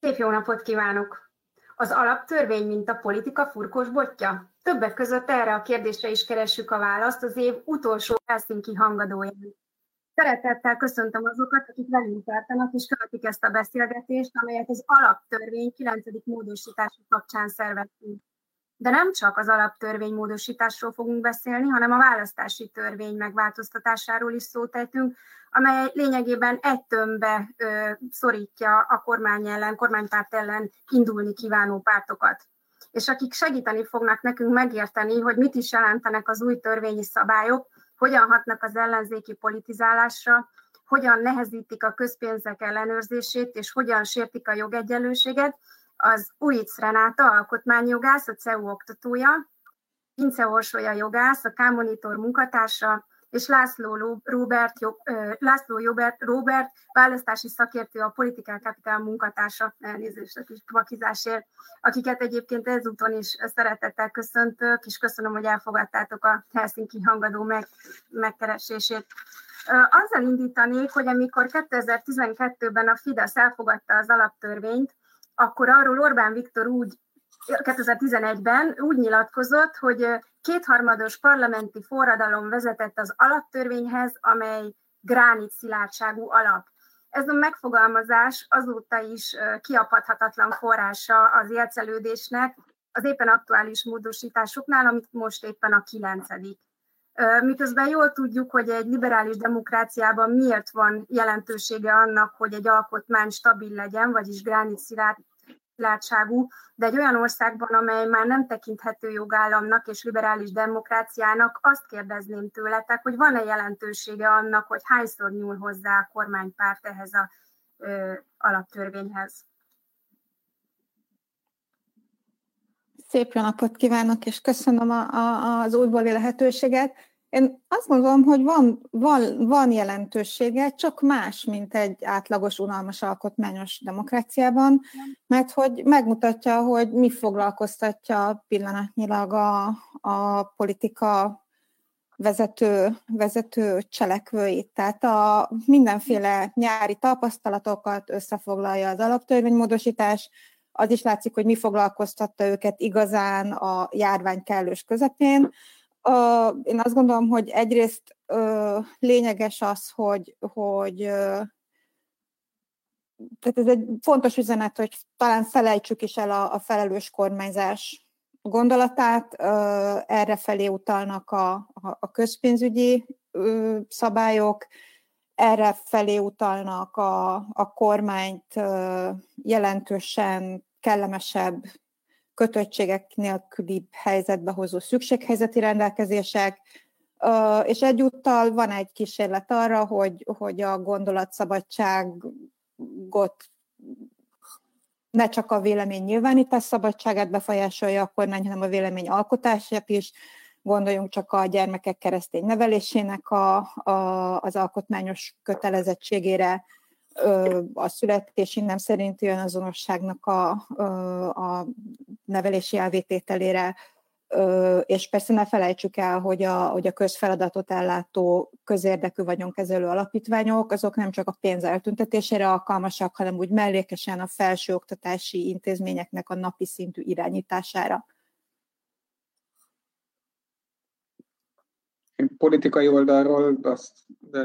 Szép jó napot kívánok! Az alaptörvény, mint a politika furkos botja? Többek között erre a kérdésre is keressük a választ az év utolsó Helsinki hangadóján. Szeretettel köszöntöm azokat, akik velünk tartanak és követik ezt a beszélgetést, amelyet az alaptörvény 9. módosítása kapcsán szerveztünk. De nem csak az alaptörvény módosításról fogunk beszélni, hanem a választási törvény megváltoztatásáról is szót ejtünk, amely lényegében egy tömbbe ö, szorítja a kormány ellen, kormánypárt ellen indulni kívánó pártokat. És akik segíteni fognak nekünk megérteni, hogy mit is jelentenek az új törvényi szabályok, hogyan hatnak az ellenzéki politizálásra, hogyan nehezítik a közpénzek ellenőrzését, és hogyan sértik a jogegyenlőséget, az Uic Renáta, alkotmányjogász, a CEU oktatója, Vince Orsolya jogász, a K-monitor munkatársa, és László Robert, László Robert, Robert választási szakértő, a Political Capital munkatársa, elnézést a kis vakizásért, akiket egyébként ezúton is szeretettel köszöntök, és köszönöm, hogy elfogadtátok a Helsinki hangadó meg, megkeresését. Azzal indítanék, hogy amikor 2012-ben a Fidesz elfogadta az alaptörvényt, akkor arról Orbán Viktor úgy 2011-ben úgy nyilatkozott, hogy kétharmados parlamenti forradalom vezetett az alaptörvényhez, amely gránit szilárdságú alap. Ez a megfogalmazás azóta is kiapadhatatlan forrása az élcelődésnek az éppen aktuális módosításoknál, amit most éppen a kilencedik. Miközben jól tudjuk, hogy egy liberális demokráciában miért van jelentősége annak, hogy egy alkotmány stabil legyen, vagyis gránit szilárd látságú, de egy olyan országban, amely már nem tekinthető jogállamnak és liberális demokráciának, azt kérdezném tőletek, hogy van-e jelentősége annak, hogy hányszor nyúl hozzá a kormánypárt ehhez a ö, alaptörvényhez. Szép jó napot kívánok, és köszönöm a, a, az újbóli lehetőséget. Én azt gondolom, hogy van, van, van jelentősége, csak más, mint egy átlagos, unalmas alkotmányos demokráciában, mert hogy megmutatja, hogy mi foglalkoztatja pillanatnyilag a, a politika vezető, vezető cselekvőit. Tehát a mindenféle nyári tapasztalatokat összefoglalja az alaptörvénymódosítás, az is látszik, hogy mi foglalkoztatta őket igazán a járvány kellős közepén, Uh, én azt gondolom, hogy egyrészt uh, lényeges az, hogy, hogy uh, tehát ez egy fontos üzenet, hogy talán felejtsük is el a, a felelős kormányzás gondolatát, erre felé utalnak a, a, a közpénzügyi szabályok, erre felé utalnak a, a kormányt jelentősen kellemesebb kötöttségek nélküli helyzetbe hozó szükséghelyzeti rendelkezések, és egyúttal van egy kísérlet arra, hogy, hogy a gondolatszabadságot ne csak a vélemény nyilvánítás szabadságát befolyásolja a kormány, hanem a vélemény alkotását is. Gondoljunk csak a gyermekek keresztény nevelésének a, a, az alkotmányos kötelezettségére, a születési nem szerinti önazonosságnak a, a nevelési elvétételére, és persze ne felejtsük el, hogy a, hogy a közfeladatot ellátó közérdekű vagyonkezelő alapítványok, azok nem csak a pénz eltüntetésére alkalmasak, hanem úgy mellékesen a felső oktatási intézményeknek a napi szintű irányítására. Politikai oldalról azt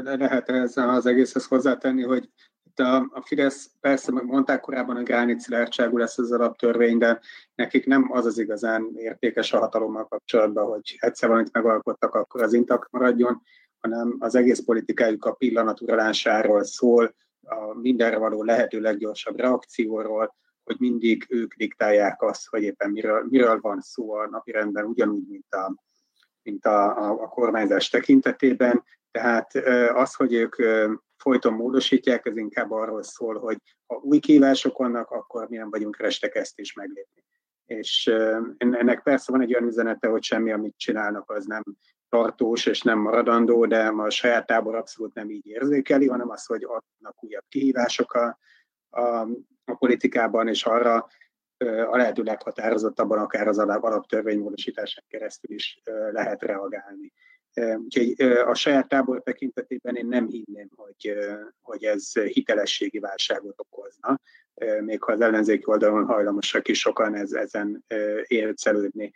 lehet ezzel az egészhez hozzátenni, hogy itt a, a Fidesz persze mondták korábban, a gránit szilárdságú lesz az alaptörvény, de nekik nem az az igazán értékes a hatalommal kapcsolatban, hogy egyszer valamit megalkottak, akkor az intakt maradjon, hanem az egész politikájuk a pillanat uralásáról szól, a mindenre való lehető leggyorsabb reakcióról, hogy mindig ők diktálják azt, hogy éppen miről, miről van szó a napirendben, ugyanúgy, mint a, mint a, a, a kormányzás tekintetében. Tehát az, hogy ők folyton módosítják, ez inkább arról szól, hogy ha új kívások vannak, akkor milyen vagyunk restek ezt is meglépni. És ennek persze van egy olyan üzenete, hogy semmi, amit csinálnak, az nem tartós és nem maradandó, de a saját tábor abszolút nem így érzékeli, hanem az, hogy adnak újabb kihívások a, a, a politikában, és arra a lehető leghatározottabban akár az alaptörvénymódosításán keresztül is lehet reagálni. Úgyhogy a saját tábor tekintetében én nem hinném, hogy, hogy ez hitelességi válságot okozna, még ha az ellenzéki oldalon hajlamosak is sokan ez, ezen élcelődni.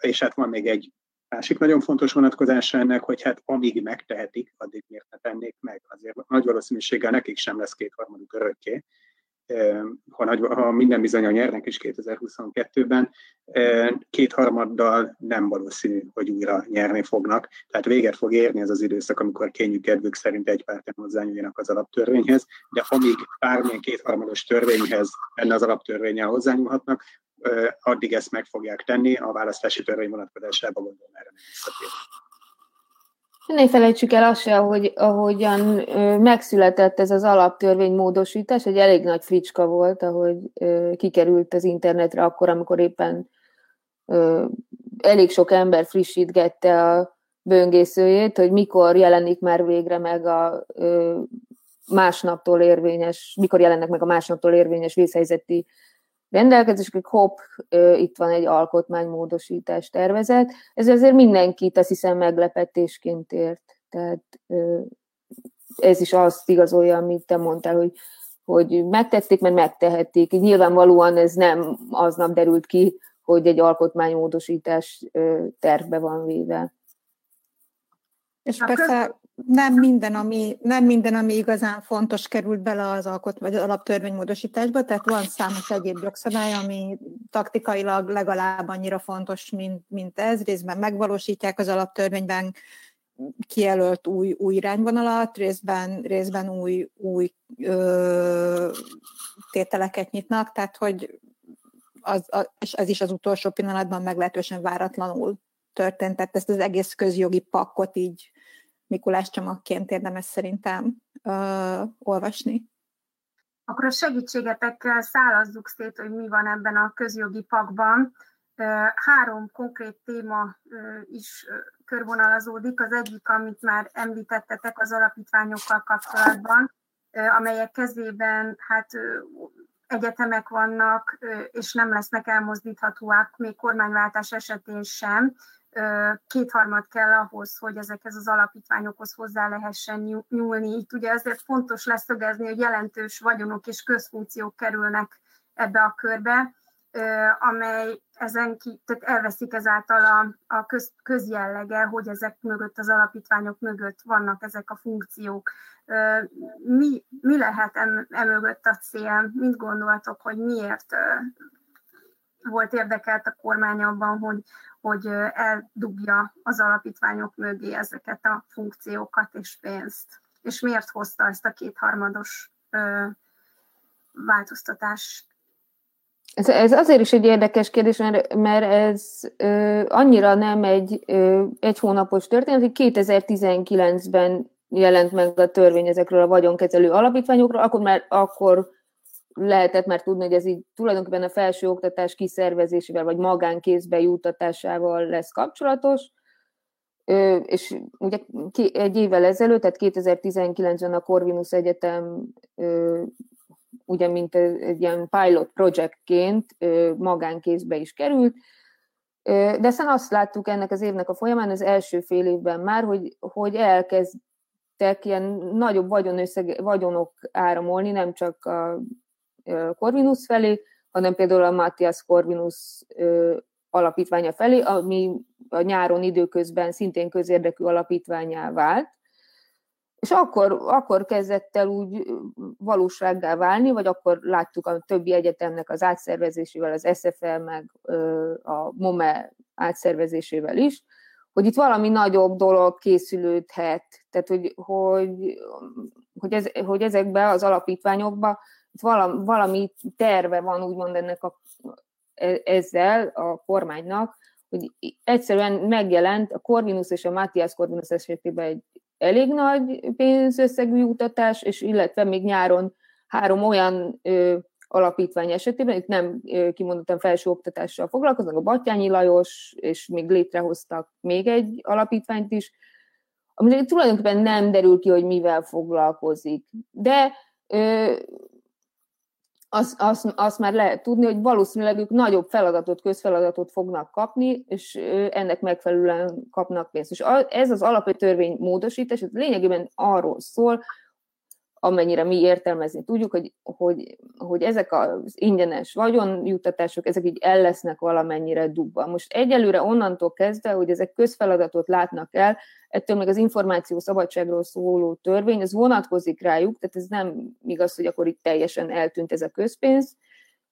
És hát van még egy másik nagyon fontos vonatkozása ennek, hogy hát amíg megtehetik, addig miért ne tennék meg. Azért nagy valószínűséggel nekik sem lesz kétharmaduk örökké, ha, nagy, ha minden bizonyal nyernek is 2022-ben, kétharmaddal nem valószínű, hogy újra nyerni fognak. Tehát véget fog érni ez az időszak, amikor kényük kedvük szerint egy párten hozzányúljanak az alaptörvényhez, de amíg bármilyen kétharmados törvényhez enne az alaptörvényel hozzányúlhatnak, addig ezt meg fogják tenni, a választási törvény vonatkozásában gondolom erre nem visszatérni. Ne felejtsük el azt se, hogy ahogyan megszületett ez az alaptörvény módosítás, egy elég nagy fricska volt, ahogy kikerült az internetre akkor, amikor éppen elég sok ember frissítgette a böngészőjét, hogy mikor jelenik már végre meg a másnaptól érvényes, mikor jelennek meg a másnaptól érvényes vészhelyzeti rendelkezések, hopp, itt van egy alkotmánymódosítás tervezet. Ez azért mindenkit azt hiszem meglepetésként ért. Tehát ez is azt igazolja, amit te mondtál, hogy, hogy megtették, mert megtehették. Nyilvánvalóan ez nem aznap derült ki, hogy egy alkotmánymódosítás tervbe van véve. És persze nem minden, ami, nem minden, ami igazán fontos került bele az alkot, vagy az alaptörvénymódosításba, tehát van számos egyéb jogszabály, ami taktikailag legalább annyira fontos, mint, mint ez. Részben megvalósítják az alaptörvényben kijelölt új, új irányvonalat, részben, részben új, új ö, tételeket nyitnak, tehát hogy az, az, ez is az utolsó pillanatban meglehetősen váratlanul történt, tehát ezt az egész közjogi pakkot így Mikulás csomagként érdemes szerintem uh, olvasni. Akkor a segítségetekkel szállazzuk szét, hogy mi van ebben a közjogi pakban. Három konkrét téma is körvonalazódik. Az egyik, amit már említettetek az alapítványokkal kapcsolatban, amelyek kezében hát egyetemek vannak, és nem lesznek elmozdíthatóak még kormányváltás esetén sem kétharmad kell ahhoz, hogy ezekhez az alapítványokhoz hozzá lehessen nyúlni. Itt ugye ezért fontos leszögezni, hogy jelentős vagyonok és közfunkciók kerülnek ebbe a körbe, amely ezen ki, tehát elveszik ezáltal a, a köz, közjellege, hogy ezek mögött, az alapítványok mögött vannak ezek a funkciók. Mi, mi lehet emögött a cél? Mit gondoltok, hogy miért volt érdekelt a kormány abban, hogy, hogy eldugja az alapítványok mögé ezeket a funkciókat és pénzt. És miért hozta ezt a kétharmados ö, változtatást? Ez, ez azért is egy érdekes kérdés, mert, mert ez ö, annyira nem egy, ö, egy hónapos történet, hogy 2019-ben jelent meg a törvény ezekről a vagyonkezelő alapítványokról, akkor már akkor lehetett már tudni, hogy ez így tulajdonképpen a felső oktatás kiszervezésével, vagy magánkézbe juttatásával lesz kapcsolatos, és ugye egy évvel ezelőtt, tehát 2019-ben a Corvinus Egyetem ugye mint egy ilyen pilot projektként magánkézbe is került, de aztán azt láttuk ennek az évnek a folyamán, az első fél évben már, hogy, hogy elkezdtek ilyen nagyobb vagyonösszeg, vagyonok áramolni, nem csak a Corvinus felé, hanem például a Matthias Corvinus alapítványa felé, ami a nyáron időközben szintén közérdekű alapítványá vált. És akkor, akkor kezdett el úgy valósággá válni, vagy akkor láttuk a többi egyetemnek az átszervezésével, az SFL meg a MOME átszervezésével is, hogy itt valami nagyobb dolog készülődhet, tehát hogy, hogy, hogy, ez, hogy ezekbe az alapítványokba valami, valami terve van úgymond ennek a, e, ezzel a kormánynak, hogy egyszerűen megjelent a Corvinus és a Matthias Corvinus esetében egy elég nagy pénzösszegű jutatás, és illetve még nyáron három olyan ö, alapítvány esetében, itt nem ö, kimondottan felsőoktatással foglalkoznak, a Batyányi Lajos, és még létrehoztak még egy alapítványt is, ami tulajdonképpen nem derül ki, hogy mivel foglalkozik. De ö, azt, azt, azt már lehet tudni, hogy valószínűleg ők nagyobb feladatot, közfeladatot fognak kapni, és ennek megfelelően kapnak pénzt. És ez az alapvető törvény módosítás, ez lényegében arról szól, amennyire mi értelmezni tudjuk, hogy, hogy, hogy ezek az ingyenes vagyonjuttatások, ezek így el lesznek valamennyire dugva. Most egyelőre onnantól kezdve, hogy ezek közfeladatot látnak el, ettől még az információ szabadságról szóló törvény, az vonatkozik rájuk, tehát ez nem igaz, hogy akkor itt teljesen eltűnt ez a közpénz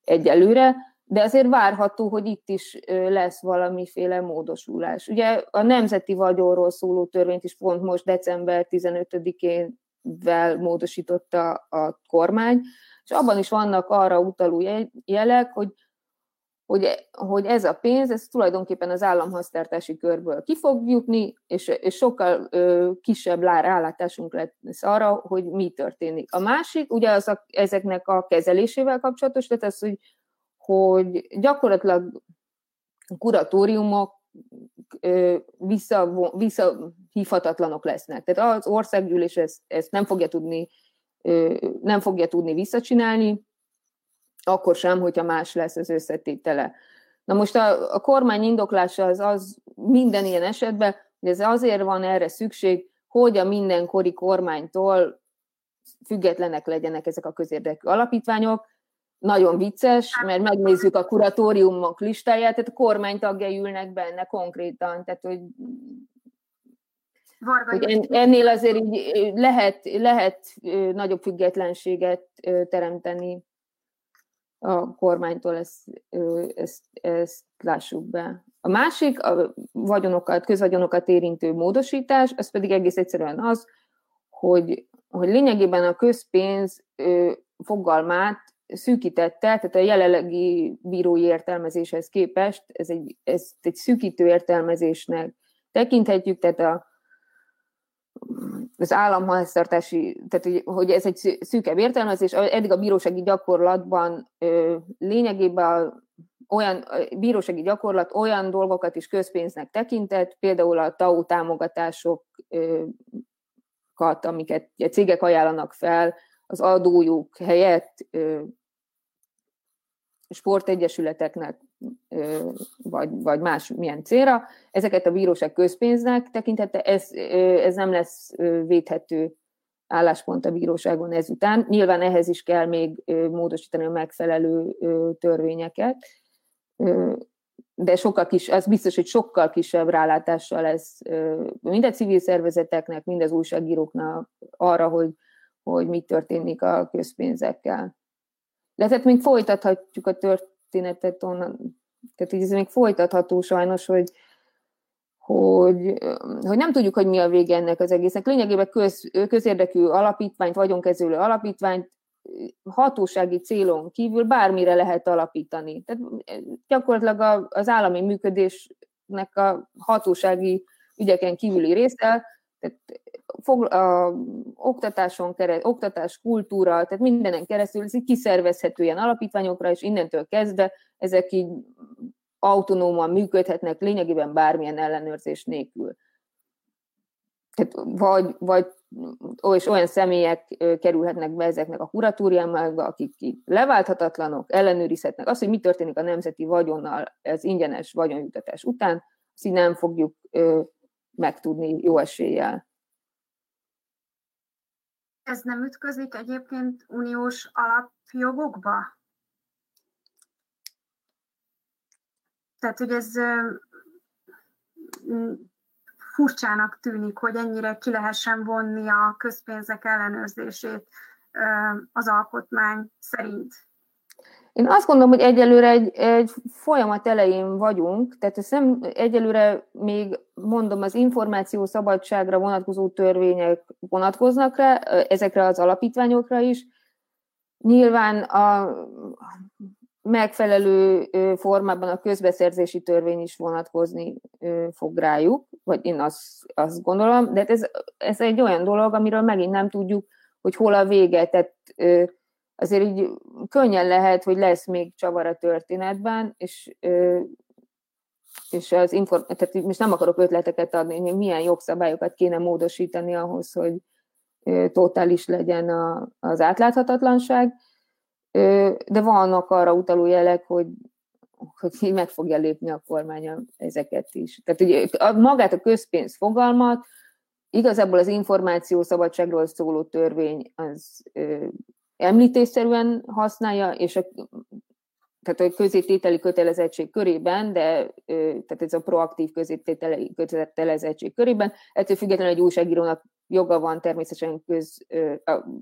egyelőre, de azért várható, hogy itt is lesz valamiféle módosulás. Ugye a nemzeti vagyonról szóló törvényt is pont most december 15-én vel módosította a kormány, és abban is vannak arra utaló jelek, hogy, hogy, hogy ez a pénz, ez tulajdonképpen az államhasztártási körből ki fog jutni, és, és sokkal ö, kisebb rálátásunk lesz arra, hogy mi történik. A másik, ugye az a, ezeknek a kezelésével kapcsolatos, tehát az, hogy, hogy gyakorlatilag kuratóriumok vissza, visszahívhatatlanok lesznek. Tehát az országgyűlés ezt, ezt nem fogja tudni nem fogja tudni visszacsinálni, akkor sem, hogyha más lesz az összetétele. Na most a, a kormány indoklása az, az minden ilyen esetben, hogy ez azért van erre szükség, hogy a mindenkori kormánytól függetlenek legyenek ezek a közérdekű alapítványok, nagyon vicces, mert megnézzük a kuratóriumok listáját, tehát a kormánytagjai ülnek benne konkrétan, tehát hogy, hogy ennél azért így lehet, lehet nagyobb függetlenséget teremteni a kormánytól, ezt, ezt, ezt lássuk be. A másik, a vagyonokat, közvagyonokat érintő módosítás, az pedig egész egyszerűen az, hogy, hogy lényegében a közpénz fogalmát szűkítette, tehát a jelenlegi bírói értelmezéshez képest ez egy, ezt egy szűkítő értelmezésnek tekinthetjük, tehát a, az államháztartási, tehát hogy ez egy szűkebb értelmezés, eddig a bírósági gyakorlatban lényegében a, olyan a bírósági gyakorlat olyan dolgokat is közpénznek tekintett, például a TAU támogatásokat, amiket a cégek ajánlanak fel, az adójuk helyett sportegyesületeknek, vagy, vagy más milyen célra, ezeket a bíróság közpénznek tekintette, ez, ez nem lesz védhető álláspont a bíróságon ezután. Nyilván ehhez is kell még módosítani a megfelelő törvényeket, de sokkal kis, az biztos, hogy sokkal kisebb rálátással lesz mind a civil szervezeteknek, mind az újságíróknak arra, hogy, hogy mit történik a közpénzekkel. De tehát még folytathatjuk a történetet onnan, tehát ez még folytatható sajnos, hogy, hogy, hogy nem tudjuk, hogy mi a vége ennek az egésznek. Lényegében köz, közérdekű alapítványt, vagyonkezülő alapítványt hatósági célon kívül bármire lehet alapítani. Tehát gyakorlatilag az állami működésnek a hatósági ügyeken kívüli része tehát fog, a, oktatáson kereszt, oktatás, kultúra, tehát mindenen keresztül ez így kiszervezhető ilyen alapítványokra, és innentől kezdve ezek így autonóman működhetnek lényegében bármilyen ellenőrzés nélkül. Tehát vagy, vagy és olyan személyek kerülhetnek be ezeknek a kuratóriámába, akik leválthatatlanok, ellenőrizhetnek. Az, hogy mi történik a nemzeti vagyonnal, ez ingyenes vagyonjutatás után, azt nem fogjuk megtudni jó eséllyel. Ez nem ütközik egyébként uniós alapjogokba? Tehát, hogy ez furcsának tűnik, hogy ennyire ki lehessen vonni a közpénzek ellenőrzését az alkotmány szerint. Én azt gondolom, hogy egyelőre egy, egy folyamat elején vagyunk, tehát ez nem egyelőre még mondom, az információ szabadságra vonatkozó törvények vonatkoznak rá, ezekre az alapítványokra is. Nyilván a megfelelő formában a közbeszerzési törvény is vonatkozni fog rájuk, vagy én azt, azt gondolom, de ez, ez egy olyan dolog, amiről megint nem tudjuk, hogy hol a vége, tehát azért így könnyen lehet, hogy lesz még csavar a történetben, és, és az inform- tehát most nem akarok ötleteket adni, hogy milyen jogszabályokat kéne módosítani ahhoz, hogy totális legyen a, az átláthatatlanság, de vannak arra utaló jelek, hogy, hogy meg fogja lépni a kormány ezeket is. Tehát ugye magát a közpénz fogalmat igazából az információ szabadságról szóló törvény az említésszerűen használja, és a, tehát a közétételi kötelezettség körében, de tehát ez a proaktív közétételi kötelezettség körében, ettől függetlenül egy újságírónak joga van természetesen köz,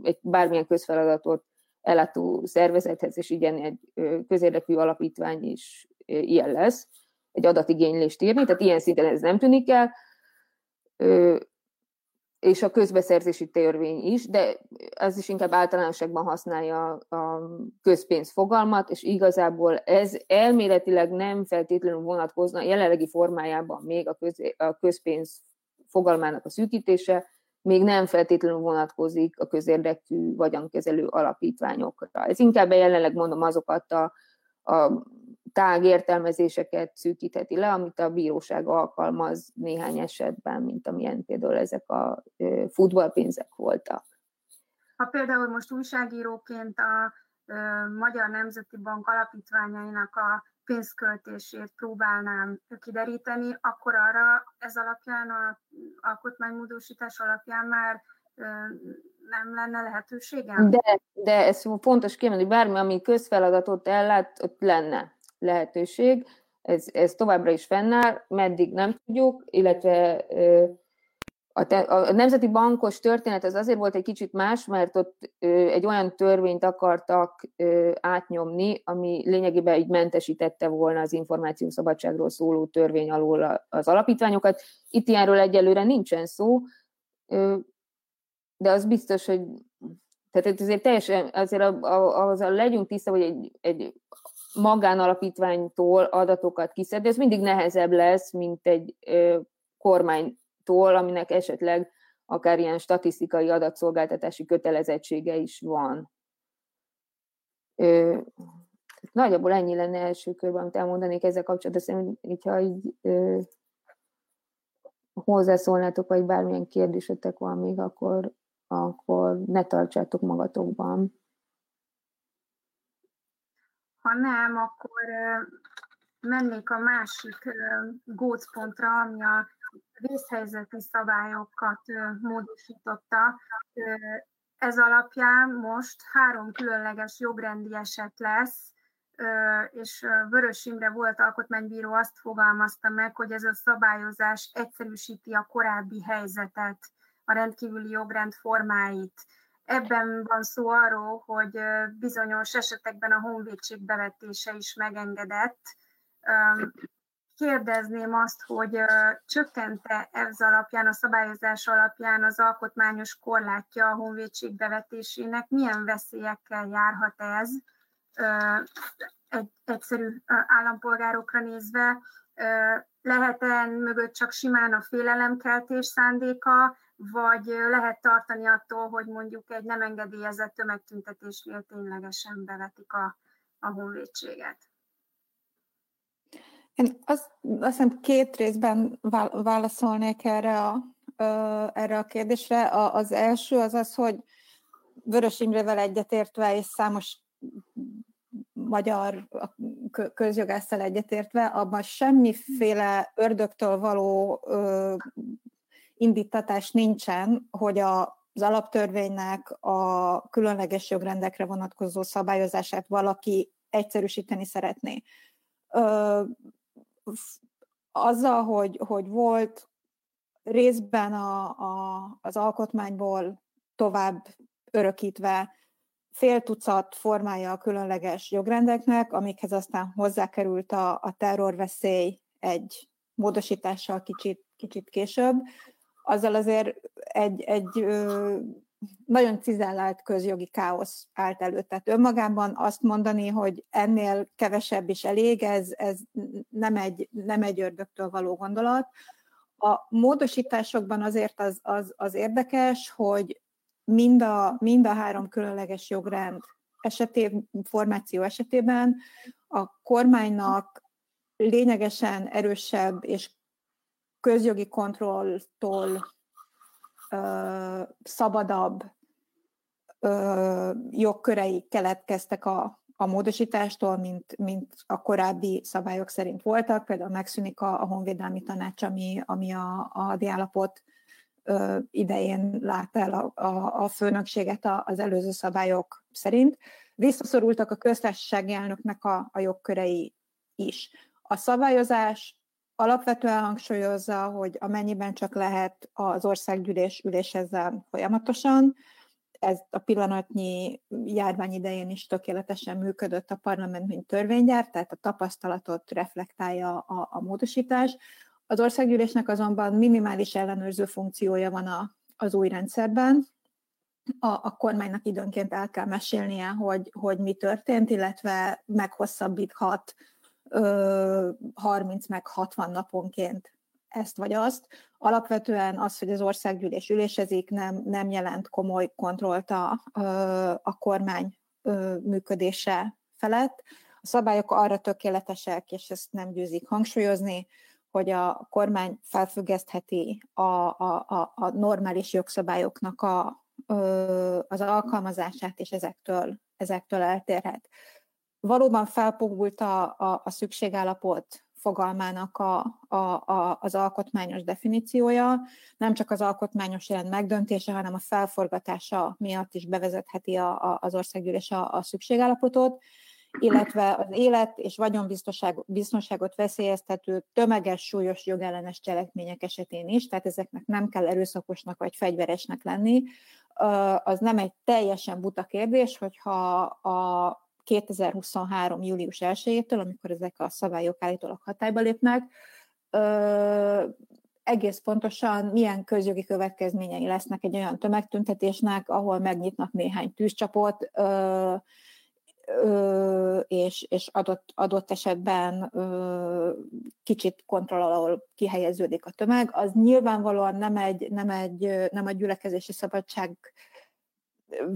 egy bármilyen közfeladatot ellátó szervezethez, és igen, egy közérdekű alapítvány is ilyen lesz, egy adatigénylést írni, tehát ilyen szinten ez nem tűnik el és a közbeszerzési törvény is, de ez is inkább általánosságban használja a közpénz fogalmat, és igazából ez elméletileg nem feltétlenül vonatkozna jelenlegi formájában még a, köz, a közpénz fogalmának a szűkítése, még nem feltétlenül vonatkozik a közérdekű vagyonkezelő alapítványokra. Ez inkább jelenleg mondom azokat a, a tág értelmezéseket szűkítheti le, amit a bíróság alkalmaz néhány esetben, mint amilyen például ezek a futballpénzek voltak. Ha például most újságíróként a Magyar Nemzeti Bank alapítványainak a pénzköltését próbálnám kideríteni, akkor arra ez alapján, a alkotmánymódosítás alapján már nem lenne lehetőségem? De, de ez fontos kiemelni, bármi, ami közfeladatot ellát, ott lenne lehetőség. Ez, ez továbbra is fennáll, meddig nem tudjuk, illetve a, te, a Nemzeti Bankos történet az azért volt egy kicsit más, mert ott egy olyan törvényt akartak átnyomni, ami lényegében így mentesítette volna az információszabadságról szóló törvény alól az alapítványokat. Itt ilyenről egyelőre nincsen szó, de az biztos, hogy tehát azért teljesen, azért a, a, az a legyünk tiszta, hogy egy, egy magánalapítványtól adatokat kiszedni, ez mindig nehezebb lesz, mint egy kormánytól, aminek esetleg akár ilyen statisztikai adatszolgáltatási kötelezettsége is van. Ö, nagyjából ennyi lenne első körben, amit elmondanék ezzel kapcsolatban, szerintem, hogyha így ö, hozzászólnátok, vagy bármilyen kérdésetek van még, akkor, akkor ne tartsátok magatokban. Ha nem, akkor mennék a másik gócpontra, ami a vészhelyzeti szabályokat módosította. Ez alapján most három különleges jogrendi eset lesz, és Vörös Imre volt alkotmánybíró azt fogalmazta meg, hogy ez a szabályozás egyszerűsíti a korábbi helyzetet, a rendkívüli jogrend formáit. Ebben van szó arról, hogy bizonyos esetekben a honvédség bevetése is megengedett. Kérdezném azt, hogy csökkente ez alapján, a szabályozás alapján az alkotmányos korlátja a honvédség bevetésének, milyen veszélyekkel járhat ez? Egy egyszerű állampolgárokra nézve, lehet-e mögött csak simán a félelemkeltés szándéka, vagy lehet tartani attól, hogy mondjuk egy nem engedélyezett tömegtüntetésnél ténylegesen bevetik a, a honvédséget? Én azt, azt hiszem két részben válaszolnék erre a, erre a kérdésre. Az első az az, hogy Vörös Imrével egyetértve és számos magyar közjogásszal egyetértve, abban semmiféle ördögtől való indítatás nincsen, hogy a az alaptörvénynek a különleges jogrendekre vonatkozó szabályozását valaki egyszerűsíteni szeretné. Ö, azzal, hogy, hogy volt részben a, a, az alkotmányból tovább örökítve fél tucat formája a különleges jogrendeknek, amikhez aztán hozzákerült a, a terrorveszély egy módosítással kicsit, kicsit később, azzal azért egy, egy nagyon cizellált közjogi káosz állt elő. Tehát önmagában azt mondani, hogy ennél kevesebb is elég, ez, ez nem, egy, nem egy ördögtől való gondolat. A módosításokban azért az, az, az érdekes, hogy mind a, mind a három különleges jogrend esetében, formáció esetében a kormánynak lényegesen erősebb és közjogi kontrolltól ö, szabadabb ö, jogkörei keletkeztek a, a módosítástól, mint, mint a korábbi szabályok szerint voltak. Például megszűnik a, a honvédelmi tanács, ami, ami a, a diállapot idején lát el a, a, a főnökséget az előző szabályok szerint. Visszaszorultak a köztársasági elnöknek a, a jogkörei is. A szabályozás alapvetően hangsúlyozza, hogy amennyiben csak lehet az országgyűlés ülés ezzel folyamatosan, ez a pillanatnyi járvány idején is tökéletesen működött a parlament, mint törvénygyár, tehát a tapasztalatot reflektálja a, a módosítás. Az országgyűlésnek azonban minimális ellenőrző funkciója van a, az új rendszerben. A, a kormánynak időnként el kell mesélnie, hogy, hogy mi történt, illetve meghosszabbíthat 30 meg 60 naponként ezt vagy azt. Alapvetően az, hogy az országgyűlés ülésezik, nem, nem jelent komoly kontrollt a, a kormány működése felett. A szabályok arra tökéletesek, és ezt nem győzik hangsúlyozni, hogy a kormány felfüggesztheti a, a, a, a normális jogszabályoknak a, az alkalmazását, és ezektől, ezektől eltérhet. Valóban felpogult a, a, a szükségállapot fogalmának a, a, a, az alkotmányos definíciója, nem csak az alkotmányos jelent megdöntése, hanem a felforgatása miatt is bevezetheti a, a, az országgyűlés a, a szükségállapotot, illetve az élet és vagyonbiztonságot veszélyeztető tömeges, súlyos jogellenes cselekmények esetén is, tehát ezeknek nem kell erőszakosnak vagy fegyveresnek lenni. Az nem egy teljesen buta kérdés, hogyha a 2023. július 1-től, amikor ezek a szabályok állítólag hatályba lépnek, egész pontosan milyen közjogi következményei lesznek egy olyan tömegtüntetésnek, ahol megnyitnak néhány tűzcsapot, és, és adott, adott esetben kicsit kontroll alól kihelyeződik a tömeg, az nyilvánvalóan nem egy, nem egy nem a gyülekezési szabadság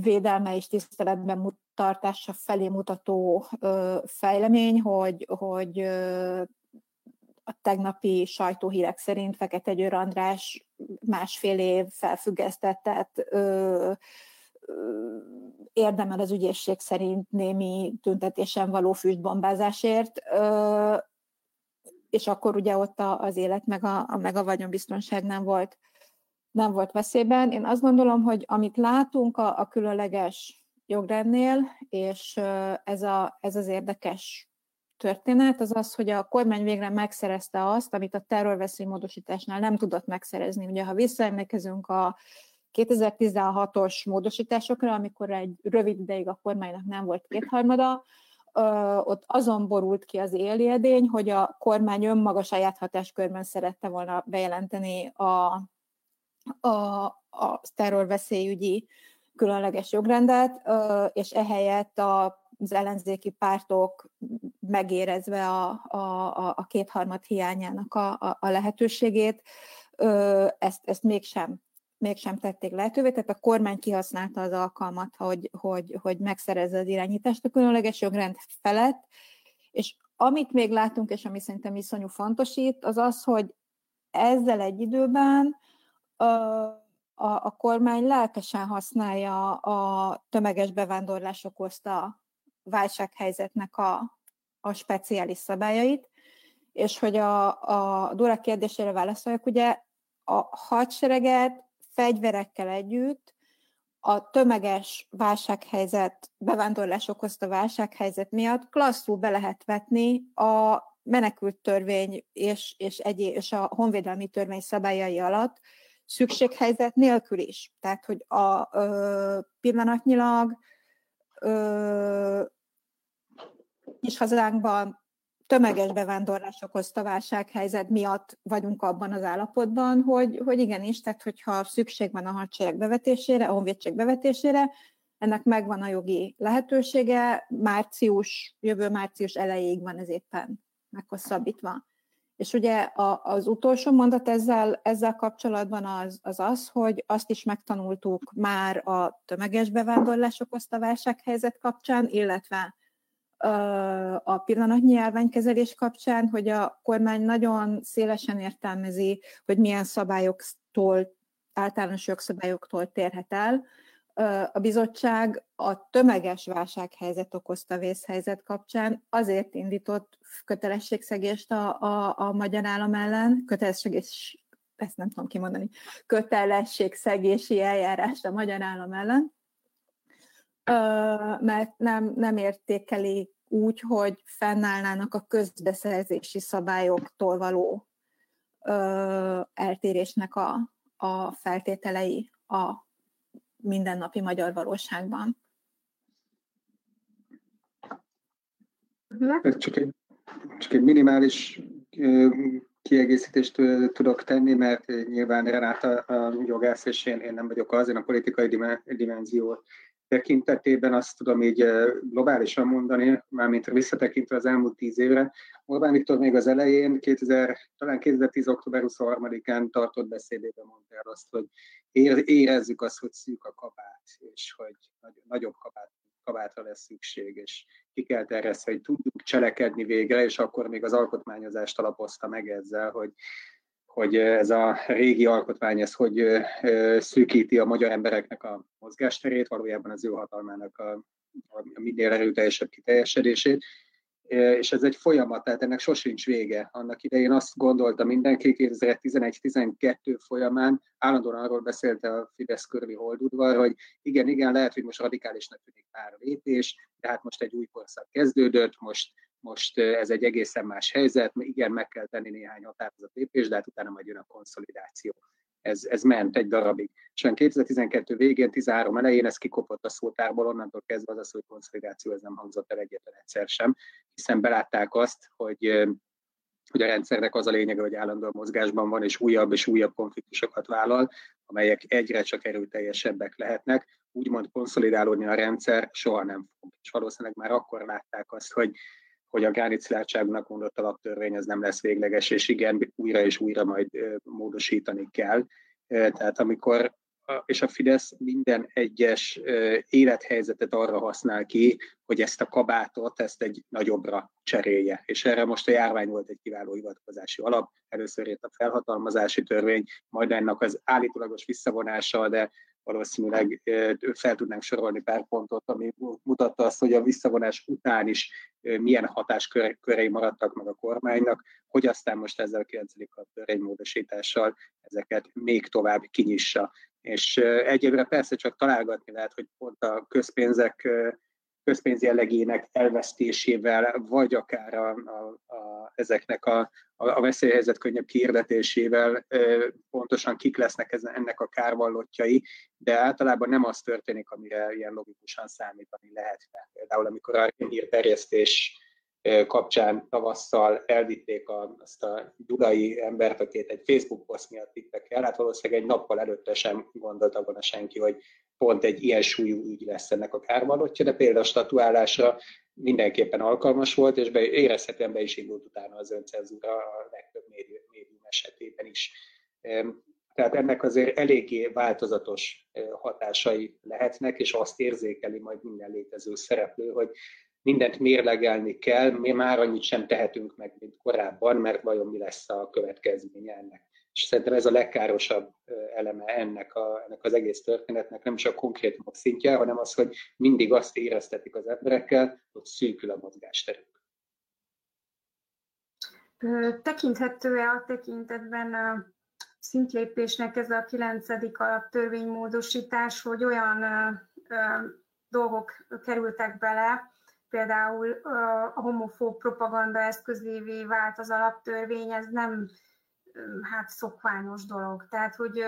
védelme és tiszteletben tartása felé mutató fejlemény, hogy, hogy a tegnapi sajtóhírek szerint Fekete Győr András másfél év felfüggesztettet érdemel az ügyészség szerint némi tüntetésen való füstbombázásért, és akkor ugye ott az élet meg a, meg a vagyonbiztonság nem volt, nem volt veszélyben. Én azt gondolom, hogy amit látunk a, a különleges jogrendnél, és ez, a, ez az érdekes történet, az az, hogy a kormány végre megszerezte azt, amit a terrorveszélymódosításnál nem tudott megszerezni. Ugye, ha visszaemlékezünk a 2016-os módosításokra, amikor egy rövid ideig a kormánynak nem volt kétharmada, ott azon borult ki az éljedény, hogy a kormány önmaga saját hatáskörben szerette volna bejelenteni a, a, a terrorveszélyügyi különleges jogrendet, és ehelyett az ellenzéki pártok megérezve a, a, a kétharmad hiányának a, a, a lehetőségét, ezt, ezt mégsem mégsem tették lehetővé, tehát a kormány kihasználta az alkalmat, hogy, hogy, hogy megszerezze az irányítást a különleges jogrend felett, és amit még látunk, és ami szerintem iszonyú fontos itt, az az, hogy ezzel egy időben a, a, kormány lelkesen használja a tömeges bevándorlás okozta válsághelyzetnek a, a speciális szabályait, és hogy a, a Dura kérdésére válaszoljak, ugye a hadsereget fegyverekkel együtt a tömeges válsághelyzet, bevándorlás okozta válsághelyzet miatt klasszul be lehet vetni a menekült törvény és, és, egy, és a honvédelmi törvény szabályai alatt szükséghelyzet nélkül is. Tehát, hogy a ö, pillanatnyilag ö, hazánkban tömeges bevándorlás okozta válsághelyzet miatt vagyunk abban az állapotban, hogy, hogy igenis, tehát hogyha szükség van a hadsereg bevetésére, a honvédség bevetésére, ennek megvan a jogi lehetősége, március, jövő március elejéig van ez éppen meghosszabbítva. És ugye a, az utolsó mondat ezzel, ezzel kapcsolatban az, az az, hogy azt is megtanultuk már a tömeges bevándorlás okozta válsághelyzet kapcsán, illetve a pillanatnyi járványkezelés kapcsán, hogy a kormány nagyon szélesen értelmezi, hogy milyen szabályoktól, általános jogszabályoktól térhet el. A bizottság a tömeges válsághelyzet okozta vészhelyzet kapcsán azért indított kötelességszegést a, a, a magyar állam ellen, kötelességés ezt nem tudom kimondani, kötelességszegési eljárást a magyar állam ellen, mert nem, nem értékeli úgy, hogy fennállnának a közbeszerzési szabályoktól való eltérésnek a, a feltételei a mindennapi magyar valóságban. Csak egy, csak egy minimális kiegészítést tudok tenni, mert nyilván Renáta a jogász, és én, én nem vagyok az, én a politikai dimenzió tekintetében azt tudom így globálisan mondani, mármint visszatekintve az elmúlt tíz évre. Orbán Viktor még az elején, 2000, talán 2010. október 23-án tartott beszédében mondta el azt, hogy érezzük azt, hogy szűk a kabát, és hogy nagyobb kabát kabátra lesz szükség, és ki kell terjeszteni, hogy tudjuk cselekedni végre, és akkor még az alkotmányozást alapozta meg ezzel, hogy, hogy ez a régi alkotmány, ez hogy szűkíti a magyar embereknek a mozgásterét, valójában az ő hatalmának a, a minél erőteljesebb kiteljesedését, és ez egy folyamat, tehát ennek sosincs vége. Annak idején azt gondolta mindenki 2011-12 folyamán, állandóan arról beszélte a Fidesz körüli holdudvar, hogy igen, igen, lehet, hogy most radikálisnak tűnik pár lépés, de hát most egy új korszak kezdődött, most, most ez egy egészen más helyzet, igen, meg kell tenni néhány határozott lépés, de hát utána majd jön a konszolidáció ez, ez ment egy darabig. És 2012 végén, 13 elején ez kikopott a szótárból, onnantól kezdve az az, hogy konszolidáció ez nem hangzott el egyetlen egyszer sem, hiszen belátták azt, hogy hogy a rendszernek az a lényege, hogy állandóan mozgásban van, és újabb és újabb konfliktusokat vállal, amelyek egyre csak erőteljesebbek lehetnek. Úgymond konszolidálódni a rendszer soha nem fog. És valószínűleg már akkor látták azt, hogy hogy a Gánit Szilárdságnak mondott alaptörvény az nem lesz végleges, és igen, újra és újra majd módosítani kell. Tehát amikor és a Fidesz minden egyes élethelyzetet arra használ ki, hogy ezt a kabátot, ezt egy nagyobbra cserélje. És erre most a járvány volt egy kiváló hivatkozási alap. Először jött a felhatalmazási törvény, majd ennek az állítólagos visszavonása, de valószínűleg fel tudnánk sorolni pár pontot, ami mutatta azt, hogy a visszavonás után is milyen hatáskörei maradtak meg a kormánynak, hogy aztán most ezzel a 9. törvénymódosítással ezeket még tovább kinyissa. És egyébként persze csak találgatni lehet, hogy pont a közpénzek közpénz jellegének elvesztésével, vagy akár a, a, a, ezeknek a, a, a veszélyhelyzet könnyebb kiirdetésével pontosan kik lesznek ezen, ennek a kárvallottjai, de általában nem az történik, amire ilyen logikusan számítani lehetne. Például amikor a hírterjesztés kapcsán tavasszal elvitték a, azt a gyulai embert, akit egy Facebook poszt miatt vittek el, hát valószínűleg egy nappal előtte sem gondolta volna senki, hogy pont egy ilyen súlyú ügy lesz ennek a kárvallottja, de például a statuálásra mindenképpen alkalmas volt, és be, érezhetően be is indult utána az öncenzúra a legtöbb médium esetében is. Tehát ennek azért eléggé változatos hatásai lehetnek, és azt érzékeli majd minden létező szereplő, hogy mindent mérlegelni kell, mi már annyit sem tehetünk meg, mint korábban, mert vajon mi lesz a következménye ennek. És szerintem ez a legkárosabb eleme ennek, a, ennek az egész történetnek, nem csak a konkrét szintje, hanem az, hogy mindig azt éreztetik az emberekkel, hogy szűkül a mozgásterük. Tekinthető-e a tekintetben a szintlépésnek ez a kilencedik alaptörvénymódosítás, hogy olyan dolgok kerültek bele, például a homofób propaganda eszközévé vált az alaptörvény, ez nem hát szokványos dolog. Tehát, hogy,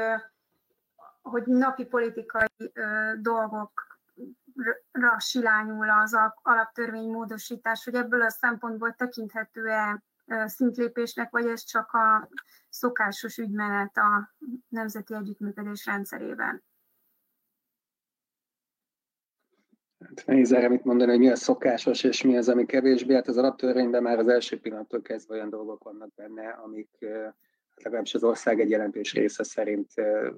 hogy napi politikai dolgokra silányul az alaptörvény módosítás, hogy ebből a szempontból tekinthető-e szintlépésnek, vagy ez csak a szokásos ügymenet a nemzeti együttműködés rendszerében? Hát nehéz erre mit mondani, hogy mi a szokásos és mi az, ami kevésbé. Hát az alaptörvényben már az első pillanattól kezdve olyan dolgok vannak benne, amik hát legalábbis az ország egy jelentős része szerint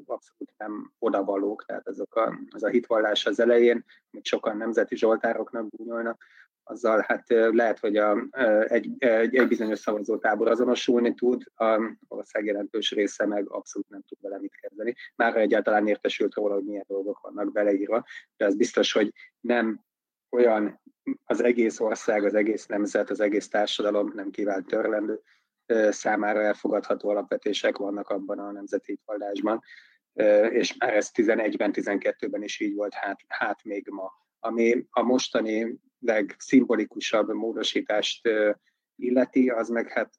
abszolút nem odavalók. Tehát azok a, az a hitvallás az elején, amit sokan nemzeti zsoltároknak gúnyolnak, azzal hát lehet, hogy a, egy, egy, egy bizonyos szavazótábor azonosulni tud, a ország jelentős része meg abszolút nem tud vele mit kezdeni. Már egyáltalán értesült róla, hogy milyen dolgok vannak beleírva, de az biztos, hogy nem olyan az egész ország, az egész nemzet, az egész társadalom nem kívánt törlendő, számára elfogadható alapvetések vannak abban a nemzeti vallásban, és már ez 11-ben, 12-ben is így volt, hát, hát még ma. Ami a mostani legszimbolikusabb módosítást illeti, az meg hát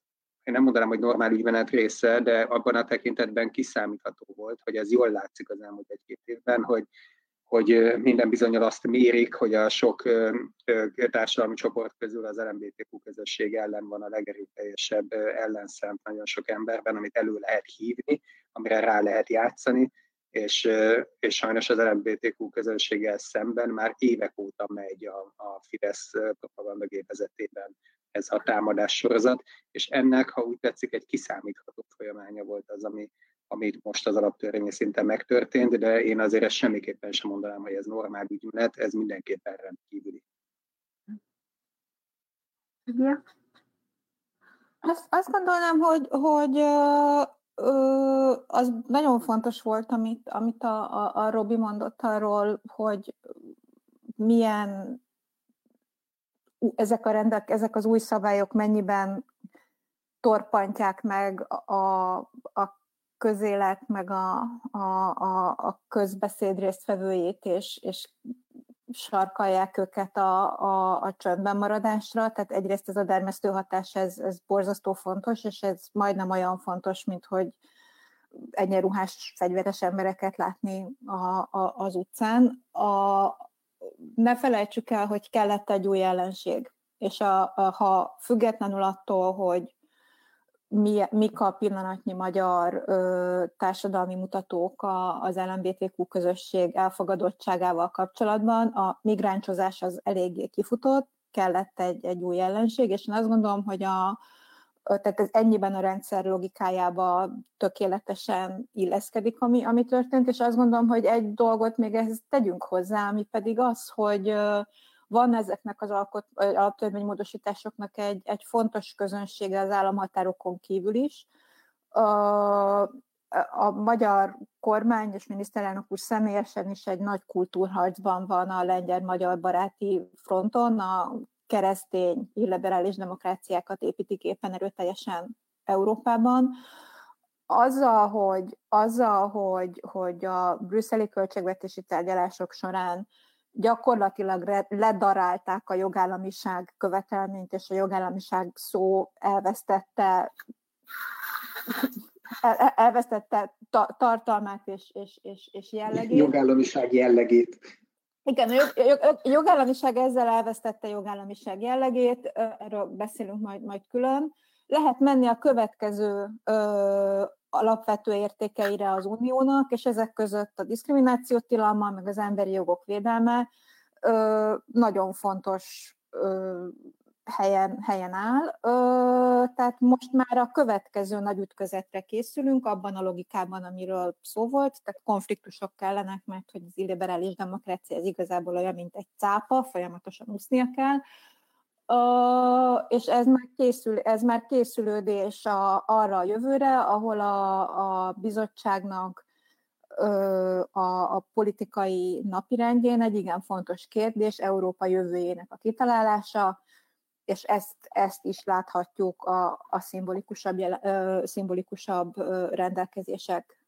én nem mondanám, hogy normál ügymenet része, de abban a tekintetben kiszámítható volt, hogy ez jól látszik az elmúlt egy-két évben, hogy, hogy minden bizonyal azt mérik, hogy a sok társadalmi csoport közül az LMBTQ közösség ellen van a legerőteljesebb ellenszem nagyon sok emberben, amit elő lehet hívni, amire rá lehet játszani, és, és sajnos az LMBTQ közönséggel szemben már évek óta megy a, a Fidesz propagandagépezetében ez a támadás sorozat, és ennek, ha úgy tetszik, egy kiszámítható folyamánya volt az, ami, amit most az alaptörvényi szinten megtörtént, de én azért ezt semmiképpen sem mondanám, hogy ez normál ügymenet, ez mindenképpen rendkívüli. Igen. Azt, azt gondolnám, hogy, hogy ö, az nagyon fontos volt, amit, amit a, a, a Robi mondott arról, hogy milyen ezek, a rendek, ezek az új szabályok mennyiben torpantják meg a, a közélet, meg a, a, a, közbeszéd résztvevőjét, és, és sarkalják őket a, a, a csöndben maradásra. Tehát egyrészt ez a dermesztő hatás, ez, ez borzasztó fontos, és ez majdnem olyan fontos, mint hogy egyenruhás fegyveres embereket látni a, a, az utcán. A, ne felejtsük el, hogy kellett egy új ellenség. És a, a, ha függetlenül attól, hogy mi, mik a pillanatnyi magyar ö, társadalmi mutatók a, az LMBTQ közösség elfogadottságával kapcsolatban, a migráncsozás az eléggé kifutott, kellett egy, egy új ellenség, és én azt gondolom, hogy a, tehát ez ennyiben a rendszer logikájába tökéletesen illeszkedik, ami, ami történt, és azt gondolom, hogy egy dolgot még ehhez tegyünk hozzá, ami pedig az, hogy van ezeknek az alkot, alaptörvénymódosításoknak egy, egy fontos közönsége az államhatárokon kívül is. A, a magyar kormány és miniszterelnök úr személyesen is egy nagy kultúrharcban van a lengyel-magyar baráti fronton, a keresztény, illiberális demokráciákat építik éppen erőteljesen Európában. Azzal, hogy, azzal, hogy, hogy a brüsszeli költségvetési tárgyalások során gyakorlatilag ledarálták a jogállamiság követelményt, és a jogállamiság szó elvesztette elvesztette tartalmát és, és, és, és jellegét. Jogállamiság jellegét. Igen, a jog, jog, jogállamiság ezzel elvesztette jogállamiság jellegét, erről beszélünk majd, majd külön. Lehet menni a következő ö, alapvető értékeire az uniónak, és ezek között a diszkrimináció tilalma, meg az emberi jogok védelme ö, nagyon fontos ö, helyen, helyen áll. Ö, tehát most már a következő nagy ütközetre készülünk, abban a logikában, amiről szó volt, tehát konfliktusok kellenek, mert hogy az illiberális demokrácia ez igazából olyan, mint egy cápa, folyamatosan úsznia kell. Ö, és ez már, készül, ez már készülődés a, arra a jövőre, ahol a, a bizottságnak a, a politikai napirendjén egy igen fontos kérdés, Európa jövőjének a kitalálása, és ezt, ezt is láthatjuk a, a szimbolikusabb, ö, szimbolikusabb ö, rendelkezések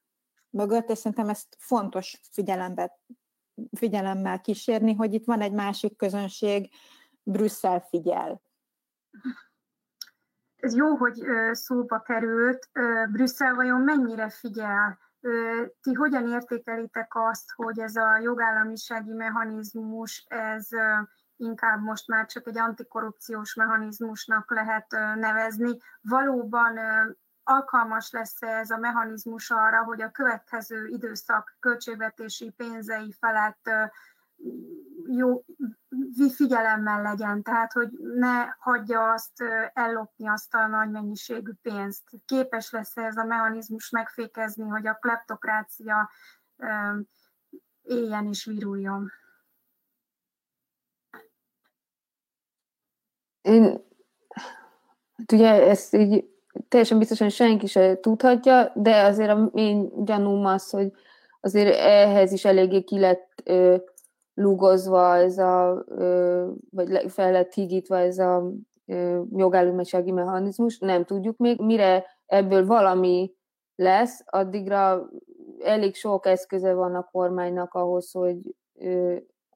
mögött, és szerintem ezt fontos figyelembe, figyelemmel kísérni, hogy itt van egy másik közönség, Brüsszel figyel. Ez jó, hogy szóba került. Brüsszel vajon mennyire figyel? Ti hogyan értékelitek azt, hogy ez a jogállamisági mechanizmus, ez inkább most már csak egy antikorrupciós mechanizmusnak lehet nevezni. Valóban alkalmas lesz ez a mechanizmus arra, hogy a következő időszak költségvetési pénzei felett jó figyelemmel legyen, tehát hogy ne hagyja azt ellopni azt a nagy mennyiségű pénzt. Képes lesz ez a mechanizmus megfékezni, hogy a kleptokrácia éljen és viruljon. Én, hát ugye ezt így teljesen biztosan senki se tudhatja, de azért a én gyanúm az, hogy azért ehhez is eléggé ki lett ö, lugozva ez a, vagy fel lett hígítva ez a jogállamisági mechanizmus, nem tudjuk még, mire ebből valami lesz, addigra elég sok eszköze van a kormánynak ahhoz, hogy,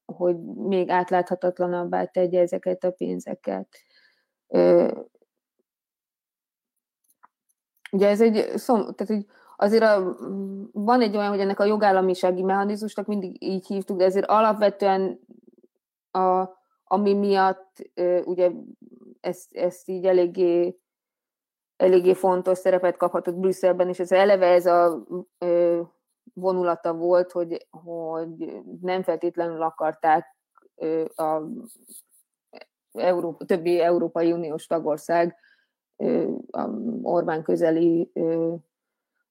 hogy még átláthatatlanabbá tegye ezeket a pénzeket. Ugye ez egy, szom, tehát, hogy azért a, van egy olyan, hogy ennek a jogállamisági mechanizmusnak mindig így hívtuk, de ezért alapvetően a, ami miatt ugye ezt, ezt így eléggé, eléggé fontos szerepet kaphatott Brüsszelben, és ez eleve ez a vonulata volt, hogy, hogy nem feltétlenül akarták a Európa, többi Európai Uniós tagország a Orbán közeli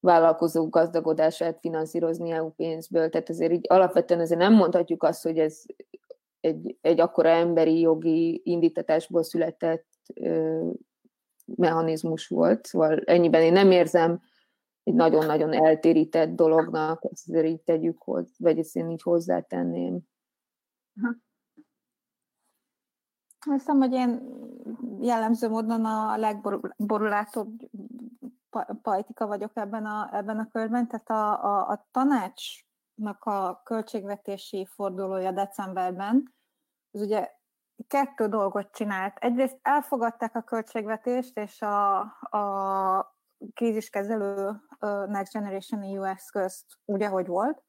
vállalkozók gazdagodását finanszírozni EU pénzből. Tehát azért így alapvetően azért nem mondhatjuk azt, hogy ez egy, egy akkora emberi jogi indítatásból született ö, mechanizmus volt. Szóval ennyiben én nem érzem egy nagyon-nagyon eltérített dolognak, ezt azért így tegyük, vagy ezt én így hozzátenném. Azt hiszem, hogy én jellemző módon a legborulátóbb pajtika vagyok ebben a, ebben a körben, tehát a, a, a tanácsnak a költségvetési fordulója decemberben, az ugye kettő dolgot csinált. Egyrészt elfogadták a költségvetést, és a, a kríziskezelő Next Generation EU eszközt úgy, ahogy volt.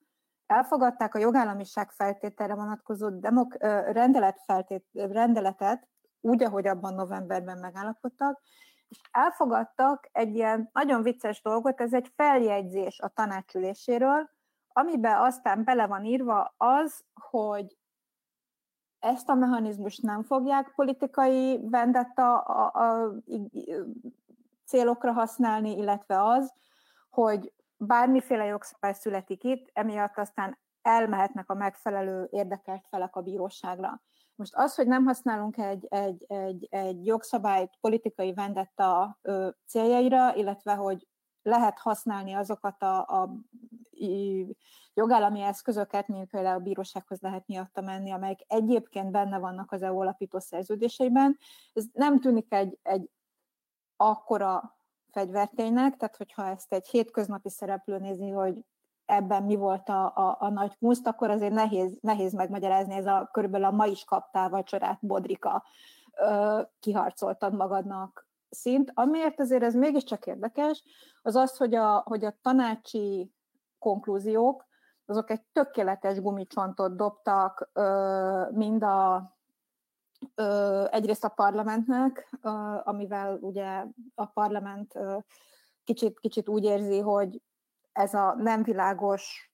Elfogadták a jogállamiság feltételre vonatkozó demok, rendelet feltét, rendeletet, úgy, ahogy abban novemberben megállapodtak, és elfogadtak egy ilyen nagyon vicces dolgot, ez egy feljegyzés a tanácsüléséről, amiben aztán bele van írva az, hogy ezt a mechanizmust nem fogják politikai vendetta a, a, a célokra használni, illetve az, hogy bármiféle jogszabály születik itt, emiatt aztán elmehetnek a megfelelő érdekelt felek a bíróságra. Most az, hogy nem használunk egy, egy, egy, egy jogszabályt politikai vendetta céljaira, illetve hogy lehet használni azokat a, a jogállami eszközöket, mint például a bírósághoz lehet miatta menni, amelyek egyébként benne vannak az EU alapító szerződéseiben. Ez nem tűnik egy, egy akkora fegyverténynek, tehát hogyha ezt egy hétköznapi szereplő nézi, hogy ebben mi volt a, a, a nagy muszt, akkor azért nehéz, nehéz megmagyarázni, ez a körülbelül a ma is kaptál vacsorát, Bodrika, ö, kiharcoltad magadnak szint. Amiért azért ez mégiscsak érdekes, az az, hogy a, hogy a tanácsi konklúziók, azok egy tökéletes gumicsontot dobtak ö, mind a ö, egyrészt a parlamentnek, ö, amivel ugye a parlament ö, kicsit, kicsit úgy érzi, hogy ez a nem világos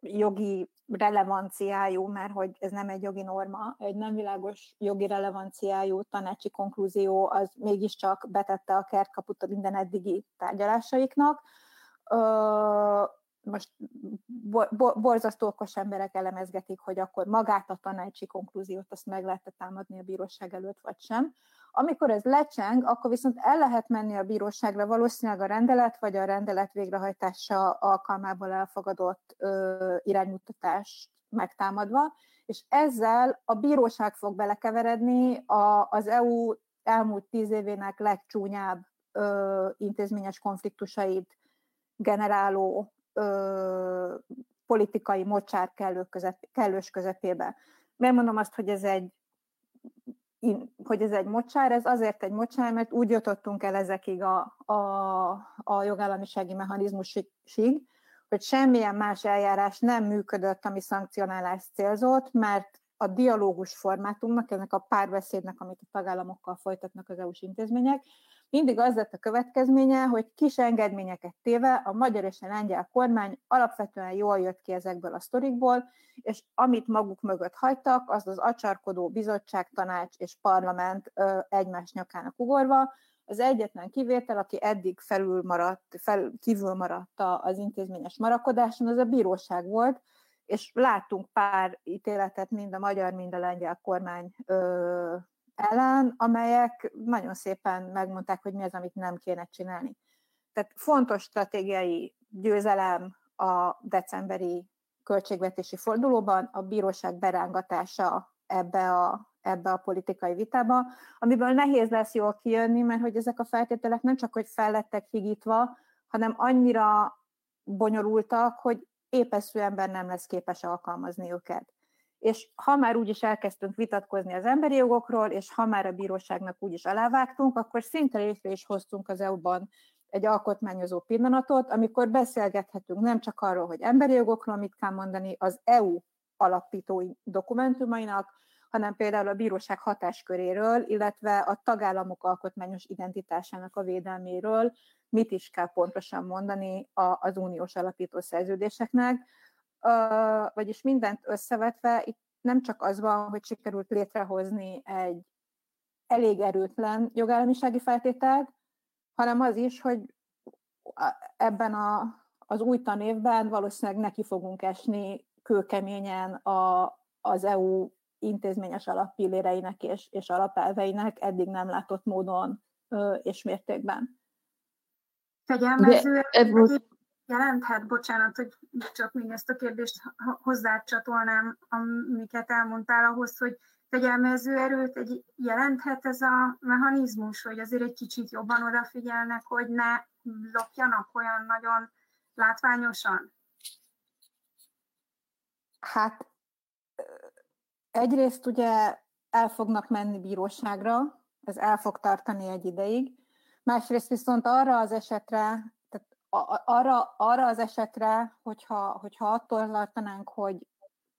jogi relevanciájú, mert hogy ez nem egy jogi norma, egy nem világos jogi relevanciájú tanácsi konklúzió az mégiscsak betette a kertkaput a minden eddigi tárgyalásaiknak. Most borzasztó okos emberek elemezgetik, hogy akkor magát a tanácsi konklúziót azt meg lehet támadni a bíróság előtt, vagy sem. Amikor ez lecseng, akkor viszont el lehet menni a bíróságra valószínűleg a rendelet vagy a rendelet végrehajtása alkalmából elfogadott ö, iránymutatást megtámadva, és ezzel a bíróság fog belekeveredni a, az EU elmúlt tíz évének legcsúnyább ö, intézményes konfliktusait generáló ö, politikai mocsár kellő közep, kellős közepébe. Miért mondom azt, hogy ez egy hogy ez egy mocsár, ez azért egy mocsár, mert úgy jutottunk el ezekig a, a, a jogállamisági mechanizmusig, hogy semmilyen más eljárás nem működött, ami szankcionálást célzott, mert a dialógus formátumnak, ennek a párbeszédnek, amit a tagállamokkal folytatnak az EU-s intézmények, mindig az lett a következménye, hogy kis engedményeket téve a magyar és a lengyel kormány alapvetően jól jött ki ezekből a sztorikból, és amit maguk mögött hagytak, az az acsarkodó bizottság, tanács és parlament egymás nyakának ugorva, az egyetlen kivétel, aki eddig felül maradt, fel, kívül maradt az intézményes marakodáson, az a bíróság volt, és láttunk pár ítéletet mind a magyar, mind a lengyel kormány ö, ellen, amelyek nagyon szépen megmondták, hogy mi az, amit nem kéne csinálni. Tehát fontos stratégiai győzelem a decemberi költségvetési fordulóban, a bíróság berángatása ebbe a, ebbe a politikai vitába, amiből nehéz lesz jól kijönni, mert hogy ezek a feltételek nem csak, hogy fellettek higítva, hanem annyira bonyolultak, hogy épeszű ember nem lesz képes alkalmazni őket. És ha már úgyis elkezdtünk vitatkozni az emberi jogokról, és ha már a bíróságnak úgyis alávágtunk, akkor szinte létre is hoztunk az EU-ban egy alkotmányozó pillanatot, amikor beszélgethetünk nem csak arról, hogy emberi jogokról mit kell mondani az EU alapítói dokumentumainak, hanem például a bíróság hatásköréről, illetve a tagállamok alkotmányos identitásának a védelméről, mit is kell pontosan mondani az uniós alapító szerződéseknek. Vagyis mindent összevetve, itt nem csak az van, hogy sikerült létrehozni egy elég erőtlen jogállamisági feltételt, hanem az is, hogy ebben a, az új tanévben valószínűleg neki fogunk esni kőkeményen a, az EU intézményes alappilléreinek és, és alapelveinek eddig nem látott módon ö, és mértékben. Fegyelmező jelenthet, bocsánat, hogy csak még ezt a kérdést hozzácsatolnám, amiket elmondtál ahhoz, hogy fegyelmező erőt egy, jelenthet ez a mechanizmus, hogy azért egy kicsit jobban odafigyelnek, hogy ne lopjanak olyan nagyon látványosan? Hát egyrészt ugye el fognak menni bíróságra, ez el fog tartani egy ideig, másrészt viszont arra az esetre, arra, arra az esetre, hogyha, hogyha attól tartanánk, hogy,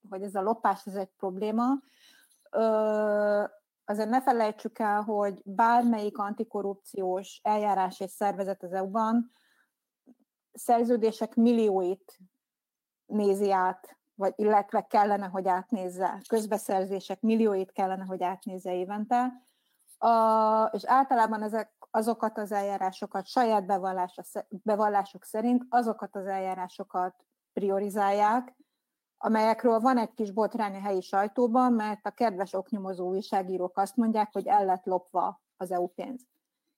hogy ez a lopás ez egy probléma, azért ne felejtsük el, hogy bármelyik antikorrupciós eljárás és szervezet az EU-ban szerződések millióit nézi át, vagy illetve kellene, hogy átnézze, közbeszerzések millióit kellene, hogy átnézze évente, a, és általában ezek azokat az eljárásokat saját bevallások szerint azokat az eljárásokat priorizálják, amelyekről van egy kis botrány a helyi sajtóban, mert a kedves oknyomozó újságírók azt mondják, hogy el lett lopva az EU pénz.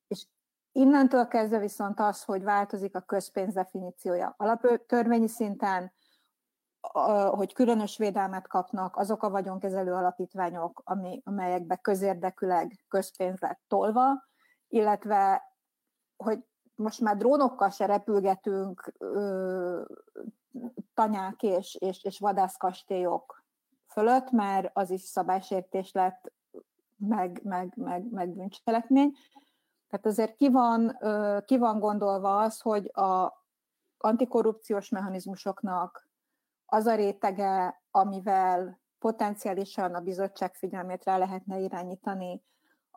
És innentől kezdve viszont az, hogy változik a közpénz definíciója alaptörvényi szinten, hogy különös védelmet kapnak azok a vagyonkezelő alapítványok, ami, amelyekbe közérdekűleg közpénz lett tolva, illetve hogy most már drónokkal se repülgetünk ö, tanyák és, és, és vadászkastélyok fölött, mert az is szabálysértés lett, meg, meg, meg, meg bűncselekmény. Tehát azért ki van, ki van gondolva az, hogy a antikorrupciós mechanizmusoknak az a rétege, amivel potenciálisan a bizottság figyelmét rá lehetne irányítani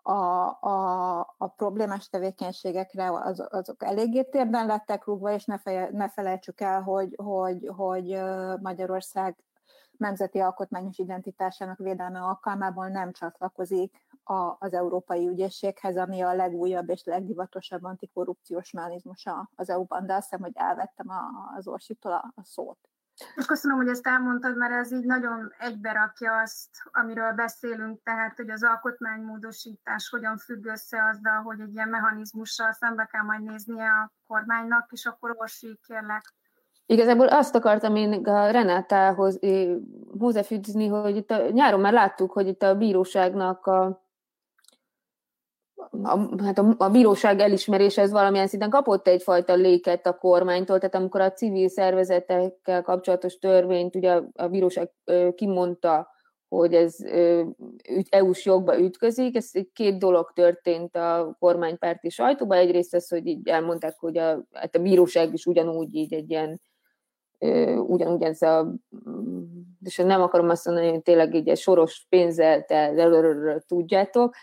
a, a, a problémás tevékenységekre, az, azok eléggé térben lettek rúgva, és ne, feje, ne felejtsük el, hogy, hogy, hogy Magyarország nemzeti alkotmányos identitásának védelme alkalmából nem csatlakozik a, az Európai Ügyészséghez, ami a legújabb és legdivatosabb antikorrupciós mechanizmusa az EU-ban, de azt hiszem, hogy elvettem a, az Orsitól a, a szót. És köszönöm, hogy ezt elmondtad, mert ez így nagyon egyberakja azt, amiről beszélünk, tehát, hogy az alkotmánymódosítás hogyan függ össze azzal, hogy egy ilyen mechanizmussal szembe kell majd néznie a kormánynak, és akkor Orsi, kérlek. Igazából azt akartam én a Renátához hozzáfűzni, hogy itt a, nyáron már láttuk, hogy itt a bíróságnak a a, hát a, a bíróság elismerése ez valamilyen szinten kapott egyfajta léket a kormánytól, tehát amikor a civil szervezetekkel kapcsolatos törvényt ugye a, bíróság kimondta, hogy ez EU-s jogba ütközik, ez két dolog történt a kormánypárti sajtóban. Egyrészt az, hogy így elmondták, hogy a, hát a bíróság is ugyanúgy így egy ilyen ugyanúgy ez a és nem akarom azt mondani, hogy tényleg így egy soros pénzzel te tudjátok,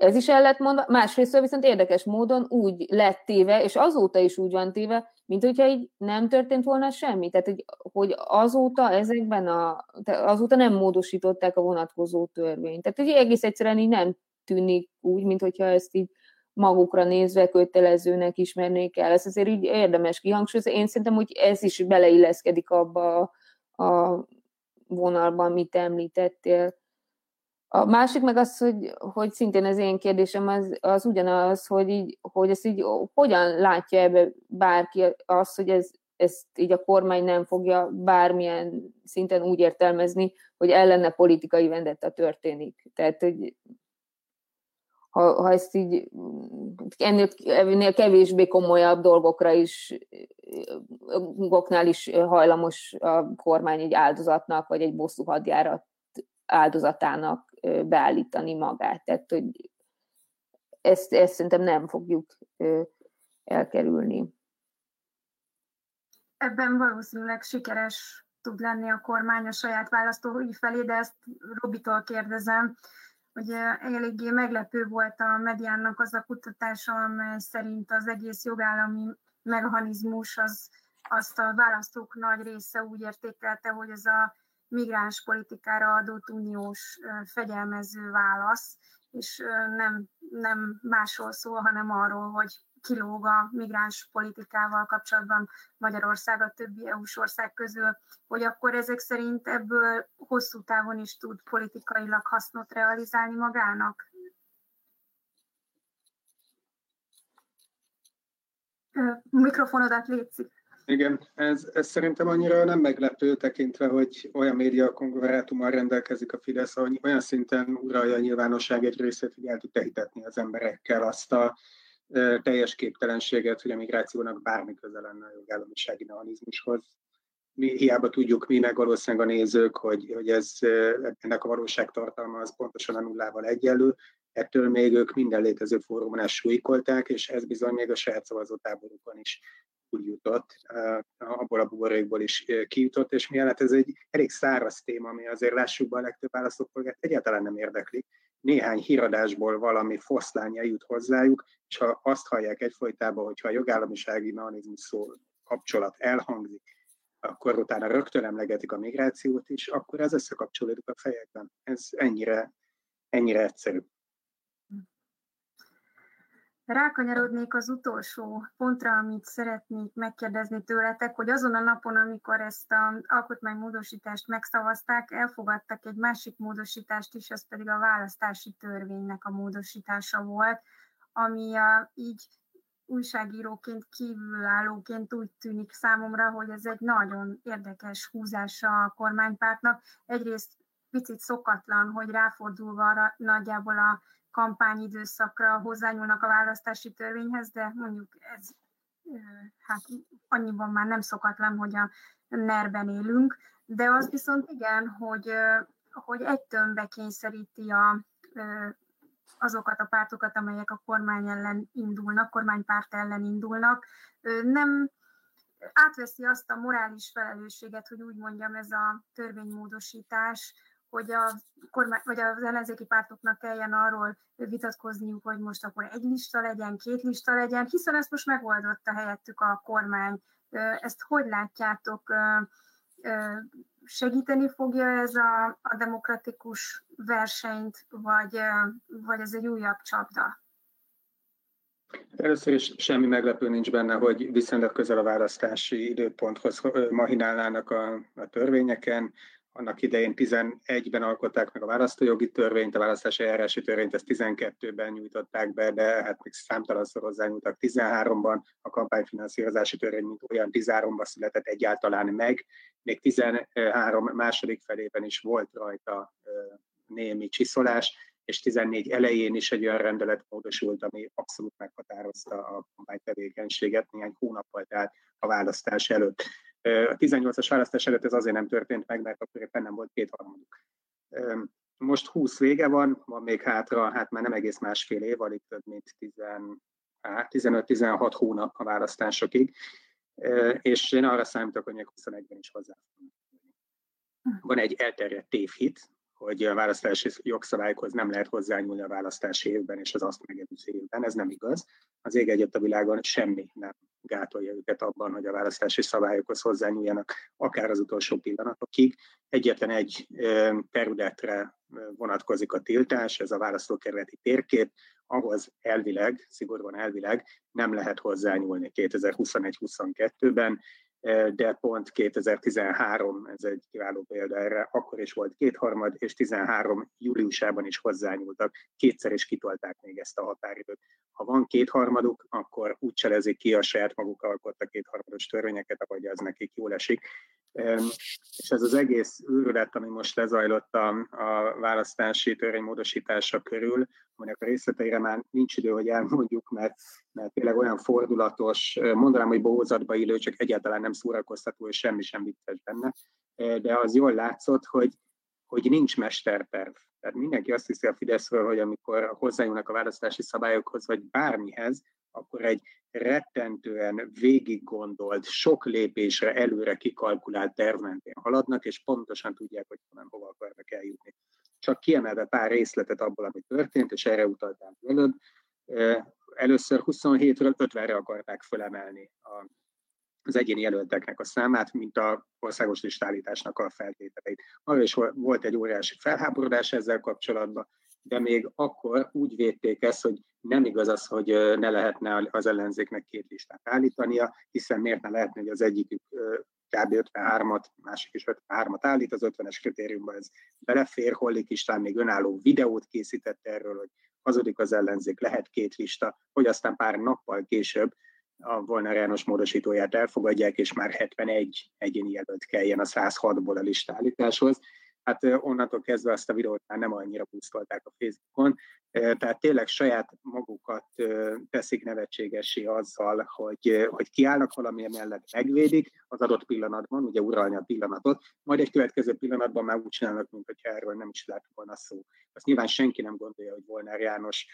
ez is el lett mondva, másrészt viszont érdekes módon úgy lett téve, és azóta is úgy van téve, mint hogyha így nem történt volna semmi. Tehát, hogy, azóta ezekben a, azóta nem módosították a vonatkozó törvényt. Tehát, hogy egész egyszerűen így nem tűnik úgy, mint hogyha ezt így magukra nézve kötelezőnek ismernék el. Ez azért így érdemes kihangsúlyozni. Én szerintem, hogy ez is beleilleszkedik abba a vonalban, amit említettél. A másik meg az, hogy, hogy szintén az én kérdésem az, az ugyanaz, hogy, így, hogy ezt így hogyan látja ebbe bárki azt, hogy ez ezt így a kormány nem fogja bármilyen szinten úgy értelmezni, hogy ellene politikai vendetta történik. Tehát, hogy ha, ha ezt így ennél, ennél kevésbé komolyabb dolgokra is, goknál is hajlamos a kormány egy áldozatnak, vagy egy bosszú hadjárat áldozatának beállítani magát. Tehát, hogy ezt, ezt szerintem nem fogjuk elkerülni. Ebben valószínűleg sikeres tud lenni a kormány a saját választói felé, de ezt Robitól kérdezem, hogy eléggé meglepő volt a mediának az a kutatása, amely szerint az egész jogállami mechanizmus az, azt a választók nagy része úgy értékelte, hogy ez a migráns politikára adott uniós fegyelmező válasz, és nem, nem másról szól, hanem arról, hogy kilóg a migráns politikával kapcsolatban Magyarország a többi EU-s ország közül, hogy akkor ezek szerint ebből hosszú távon is tud politikailag hasznot realizálni magának? Mikrofonodat létszik. Igen, ez, ez szerintem annyira nem meglepő tekintve, hogy olyan média konglomerátummal rendelkezik a Fidesz, hogy olyan szinten uralja a nyilvánosság egy részét, hogy el tudja hitetni az emberekkel azt a teljes képtelenséget, hogy a migrációnak bármi köze lenne a jogállamisági mechanizmushoz. Mi hiába tudjuk mi, meg valószínűleg a nézők, hogy, hogy ez, ennek a valóságtartalma az pontosan a nullával egyenlő, ettől még ők minden létező fórumon ezt súlykolták, és ez bizony még a saját szavazótáborukon is úgy jutott, abból a buborékból is kijutott, és mielőtt ez egy elég száraz téma, ami azért lássuk be a legtöbb választópolgárt egyáltalán nem érdekli, néhány híradásból valami foszlánya jut hozzájuk, és ha azt hallják egyfolytában, hogyha a jogállamisági mechanizmus szó kapcsolat elhangzik, akkor utána rögtön emlegetik a migrációt is, akkor ez összekapcsolódik a fejekben. Ez ennyire, ennyire egyszerű. Rákanyarodnék az utolsó pontra, amit szeretnék megkérdezni tőletek, hogy azon a napon, amikor ezt az alkotmánymódosítást megszavazták, elfogadtak egy másik módosítást is, ez pedig a választási törvénynek a módosítása volt, ami a, így újságíróként, kívülállóként úgy tűnik számomra, hogy ez egy nagyon érdekes húzása a kormánypártnak. Egyrészt picit szokatlan, hogy ráfordulva arra, nagyjából a kampányidőszakra hozzányúlnak a választási törvényhez, de mondjuk ez hát annyiban már nem szokatlan, hogy a nerben élünk, de az viszont igen, hogy, hogy egy tömbbe kényszeríti a, azokat a pártokat, amelyek a kormány ellen indulnak, kormánypárt ellen indulnak, nem átveszi azt a morális felelősséget, hogy úgy mondjam, ez a törvénymódosítás, hogy a kormány, vagy az ellenzéki pártoknak kelljen arról vitatkozniuk, hogy most akkor egy lista legyen, két lista legyen, hiszen ezt most megoldotta helyettük a kormány. Ezt hogy látjátok? Segíteni fogja ez a, a demokratikus versenyt, vagy, vagy ez egy újabb csapda? Először is semmi meglepő nincs benne, hogy viszonylag közel a választási időponthoz mahinálnának a, a törvényeken annak idején 11-ben alkották meg a választójogi törvényt, a választási eljárási törvényt ezt 12-ben nyújtották be, de hát még számtalanszor hozzányúltak 13-ban, a kampányfinanszírozási törvény, mint olyan 13-ban született egyáltalán meg, még 13 második felében is volt rajta némi csiszolás, és 14 elején is egy olyan rendelet módosult, ami abszolút meghatározta a kampánytevékenységet néhány hónappal, tehát a választás előtt. A 18-as választás előtt ez azért nem történt meg, mert akkor éppen nem volt kétharmaduk. Most 20 vége van, van még hátra, hát már nem egész másfél év, alig több mint 15-16 hát hónap a választásokig, és én arra számítok, hogy még 21-ben is hozzá Van egy elterjedt tévhit, hogy a választási jogszabályokhoz nem lehet hozzányúlni a választási évben és az azt megelőző évben. Ez nem igaz. Az ég egyet a világon semmi nem gátolja őket abban, hogy a választási szabályokhoz hozzányúljanak, akár az utolsó pillanatokig. Egyetlen egy területre vonatkozik a tiltás, ez a választókerületi térkép, ahhoz elvileg, szigorúan elvileg nem lehet hozzányúlni 2021-22-ben, de pont 2013, ez egy kiváló példa erre, akkor is volt kétharmad, és 13 júliusában is hozzányúltak, kétszer is kitolták még ezt a határidőt. Ha van kétharmaduk, akkor úgy cselezik ki a saját maguk alkotta kétharmados törvényeket, ahogy az nekik jól esik. És ez az egész őrület, ami most lezajlott a, a választási törvénymódosítása körül, aminek a részleteire már nincs idő, hogy elmondjuk, mert, mert tényleg olyan fordulatos, mondanám, hogy bohózatba illő, csak egyáltalán nem szórakoztató, és semmi sem vicces benne, de az jól látszott, hogy, hogy nincs mesterterv. Tehát mindenki azt hiszi a Fideszről, hogy amikor hozzájönnek a választási szabályokhoz, vagy bármihez, akkor egy rettentően végig gondolt, sok lépésre előre kikalkulált terv mentén haladnak, és pontosan tudják, hogy honnan hova akarnak eljutni. Csak kiemelve pár részletet abból, ami történt, és erre utaltam előbb, először 27-ről 50-re akarták fölemelni a, az egyéni jelölteknek a számát, mint a országos listállításnak a feltételeit. Arra is volt egy óriási felháborodás ezzel kapcsolatban, de még akkor úgy védték ezt, hogy nem igaz az, hogy ne lehetne az ellenzéknek két listát állítania, hiszen miért ne lehetne, hogy az egyikük kb. 53-at, másik is 53-at állít, az 50-es kritériumban ez belefér, Hollik István még önálló videót készített erről, hogy hazudik az ellenzék, lehet két lista, hogy aztán pár nappal később a Volner János módosítóját elfogadják, és már 71 egyéni jelölt kelljen a 106-ból a listállításhoz hát onnantól kezdve azt a videót már nem annyira pusztolták a Facebookon, tehát tényleg saját magukat teszik nevetségesé azzal, hogy, hogy kiállnak valami mellett, megvédik az adott pillanatban, ugye uralni a pillanatot, majd egy következő pillanatban már úgy csinálnak, mint hogyha erről nem is lett volna szó. Azt nyilván senki nem gondolja, hogy Volner János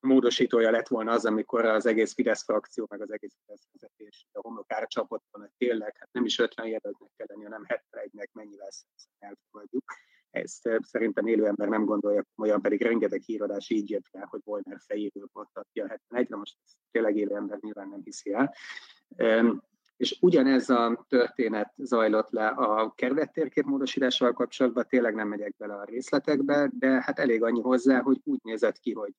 módosítója lett volna az, amikor az egész Fidesz frakció, meg az egész Fidesz vezetés a homokára csapott volna, hogy tényleg, hát nem is 50 jelöltnek kell lenni, hanem 71-nek mennyi lesz, elfogadjuk. Ezt szerintem élő ember nem gondolja olyan pedig rengeteg híradás így jött fel, hogy Volner fejéből adja a 71-re, most tényleg élő ember nyilván nem hiszi el. És ugyanez a történet zajlott le a kerülettérkép módosítással kapcsolatban, tényleg nem megyek bele a részletekbe, de hát elég annyi hozzá, hogy úgy nézett ki, hogy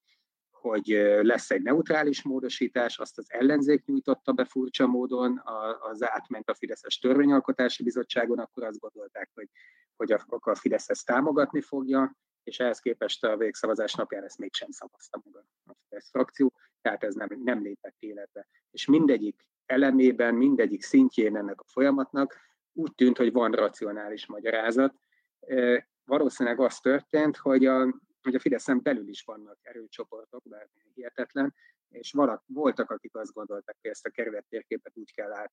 hogy lesz egy neutrális módosítás, azt az ellenzék nyújtotta be furcsa módon, az átment a Fideszes Törvényalkotási Bizottságon, akkor azt gondolták, hogy, hogy a, a Fidesz ezt támogatni fogja, és ehhez képest a végszavazás napján ezt mégsem szavazta meg a Fidesz frakció, tehát ez nem, nem lépett életbe. És mindegyik elemében, mindegyik szintjén ennek a folyamatnak úgy tűnt, hogy van racionális magyarázat. Valószínűleg az történt, hogy a, hogy a Fideszen belül is vannak erőcsoportok, bár hihetetlen, és valak, voltak, akik azt gondolták, hogy ezt a kerület térképet úgy kell át,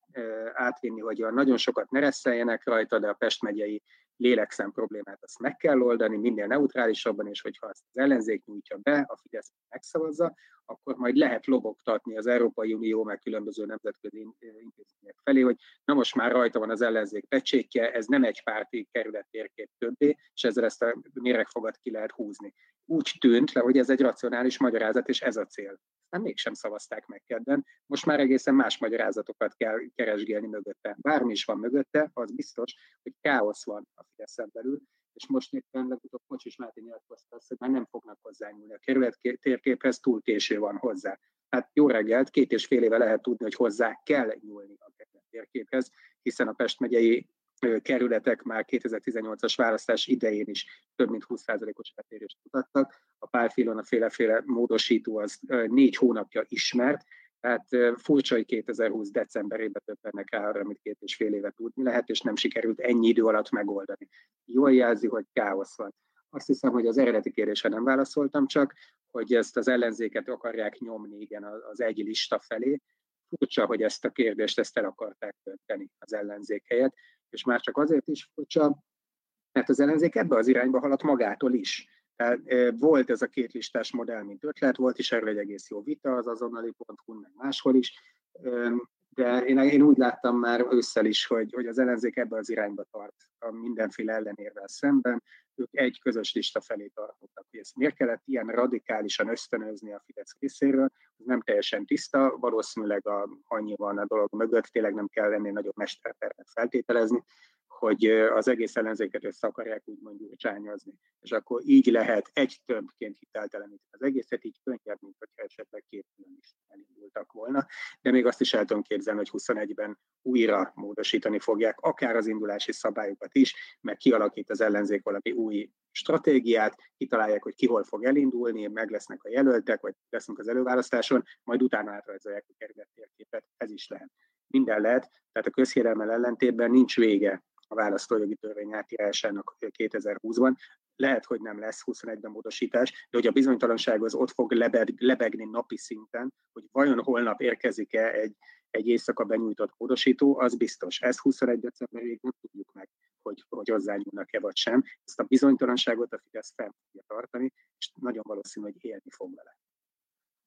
átvinni, hogy nagyon sokat ne reszeljenek rajta, de a Pest megyei lélekszem problémát azt meg kell oldani, minél neutrálisabban, és hogyha azt az ellenzék nyújtja be, a Fidesz megszavazza, akkor majd lehet lobogtatni az Európai Unió meg különböző nemzetközi intézmények felé, hogy na most már rajta van az ellenzék pecsétje, ez nem egy párti kerület térkép többé, és ezzel ezt a méregfogat ki lehet húzni. Úgy tűnt le, hogy ez egy racionális magyarázat, és ez a cél. Nem mégsem szavazták meg kedden, most már egészen más magyarázatokat kell keresgélni mögötte. Bármi is van mögötte, az biztos, hogy káosz van a Fideszen belül, és most éppen legutóbb Kocsis Máté nyilatkozta azt, hogy már nem fognak hozzányúlni. A kerület térképhez túl késő van hozzá. Hát jó reggelt, két és fél éve lehet tudni, hogy hozzá kell nyúlni a kerület térképhez, hiszen a Pest megyei kerületek már 2018-as választás idején is több mint 20%-os eltérést mutattak. A pálfilon féle-féle módosító az négy hónapja ismert, tehát furcsa, hogy 2020 decemberében többennek rá arra, amit két és fél éve tudni lehet, és nem sikerült ennyi idő alatt megoldani. Jól jelzi, hogy káosz van. Azt hiszem, hogy az eredeti kérdésre nem válaszoltam csak, hogy ezt az ellenzéket akarják nyomni igen az egy lista felé. Furcsa, hogy ezt a kérdést ezt el akarták tölteni az ellenzék helyett, és már csak azért is furcsa, mert az ellenzék ebbe az irányba haladt magától is. Tehát volt ez a két listás modell, mint ötlet, volt is erről egy egész jó vita az azonnali.hu, meg máshol is, de én, én úgy láttam már ősszel is, hogy, hogy az ellenzék ebbe az irányba tart a mindenféle ellenérvel szemben. Ők egy közös lista felé tartottak, hogy ezt miért kellett ilyen radikálisan ösztönözni a Fidesz részéről, ez nem teljesen tiszta, valószínűleg a, annyi van a dolog mögött, tényleg nem kell lenni nagyobb mestertervet feltételezni, hogy az egész ellenzéket össze akarják úgymond csányozni. És akkor így lehet egy többként hitelteleníteni az egészet, így könnyebb, mint hogyha esetleg két külön is elindultak volna. de még azt is el tudom képzelni, hogy 21-ben újra módosítani fogják, akár az indulási szabályokat is, mert kialakít az ellenzék valami új stratégiát, kitalálják, hogy ki hol fog elindulni, meg lesznek a jelöltek, vagy lesznek az előválasztáson, majd utána átrajzolják a kerület térképet, ez is lehet. Minden lehet, tehát a közhírelmel ellentétben nincs vége a választójogi törvény átírásának 2020-ban. Lehet, hogy nem lesz 21-ben módosítás, de hogy a bizonytalanság az ott fog lebeg, lebegni napi szinten, hogy vajon holnap érkezik-e egy, egy éjszaka benyújtott módosító, az biztos. Ez 21 decemberig nem tudjuk meg, hogy, hogy hozzányúlnak-e vagy sem. Ezt a bizonytalanságot a Fidesz fel fogja tartani, és nagyon valószínű, hogy élni fog vele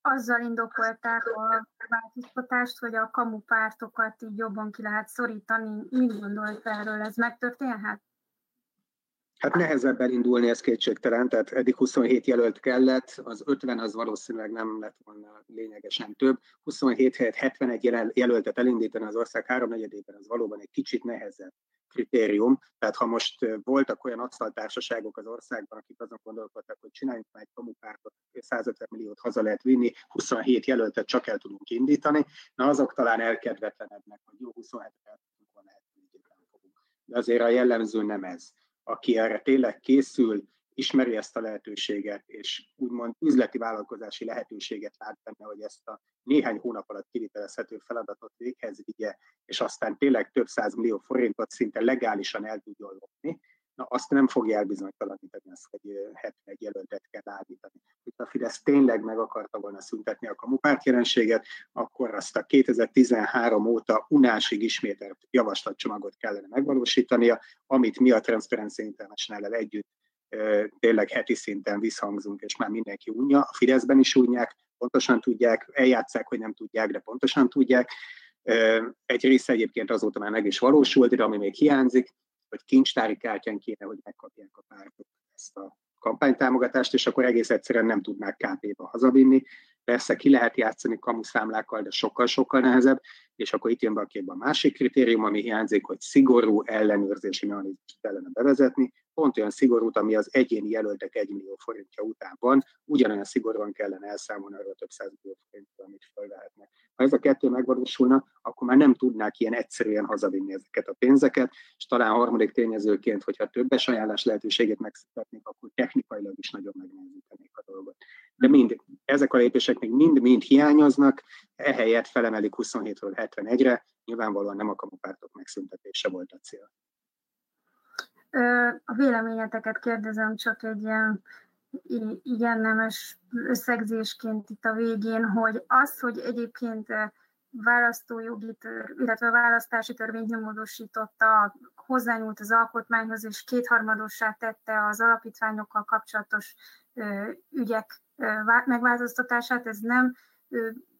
azzal indokolták a változtatást, hogy a kamu pártokat így jobban ki lehet szorítani. Mit gondolt erről? Ez megtörténhet? Hát nehezebb elindulni, ez kétségtelen, tehát eddig 27 jelölt kellett, az 50 az valószínűleg nem lett volna lényegesen több. 27 helyett 71 jelöltet elindítani az ország háromnegyedében, az valóban egy kicsit nehezebb kritérium. Tehát ha most voltak olyan asztaltársaságok az országban, akik azon gondolkodtak, hogy csináljunk már egy kamupártot, 150 milliót haza lehet vinni, 27 jelöltet csak el tudunk indítani, na azok talán elkedvetlenednek, hogy jó, 27 el tudunk volna De azért a jellemző nem ez. Aki erre tényleg készül, ismeri ezt a lehetőséget, és úgymond üzleti vállalkozási lehetőséget lát benne, hogy ezt a néhány hónap alatt kivitelezhető feladatot véghez vigye, és aztán tényleg több millió forintot szinte legálisan el tudjon lopni, na azt nem fogja elbizonytalanítani azt, hogy 71 jelöltet kell állítani. Itt a Fidesz tényleg meg akarta volna szüntetni a kamupárt jelenséget, akkor azt a 2013 óta unásig ismételt javaslatcsomagot kellene megvalósítania, amit mi a Transparency International-el együtt tényleg heti szinten visszhangzunk, és már mindenki unja, a Fideszben is unják, pontosan tudják, eljátszák, hogy nem tudják, de pontosan tudják. Egy része egyébként azóta már meg is valósult, de ami még hiányzik, hogy kincstári kártyán kéne, hogy megkapják a pártok ezt a kampánytámogatást, és akkor egész egyszerűen nem tudnák KP-ba hazavinni. Persze ki lehet játszani kamuszámlákkal, de sokkal-sokkal nehezebb, és akkor itt jön be a képbe a másik kritérium, ami hiányzik, hogy szigorú ellenőrzési mechanizmust kellene bevezetni, pont olyan szigorút, ami az egyéni jelöltek 1 millió forintja után van, ugyanolyan szigorúan kellene elszámolni arról több száz millió forintról, amit felvehetnek. Ha ez a kettő megvalósulna, akkor már nem tudnák ilyen egyszerűen hazavinni ezeket a pénzeket, és talán harmadik tényezőként, hogyha többes ajánlás lehetőségét megszüntetnék, akkor technikailag is nagyon megnehezítenék a dolgot. De mind, ezek a lépések még mind-mind hiányoznak, ehelyett felemelik 27-ről 71-re, nyilvánvalóan nem a kamupártok megszüntetése volt a cél. A véleményeteket kérdezem csak egy ilyen igen nemes összegzésként itt a végén, hogy az, hogy egyébként választójogi tör, illetve választási törvényt nem módosította, hozzányúlt az alkotmányhoz, és kétharmadossá tette az alapítványokkal kapcsolatos ügyek megváltoztatását, ez nem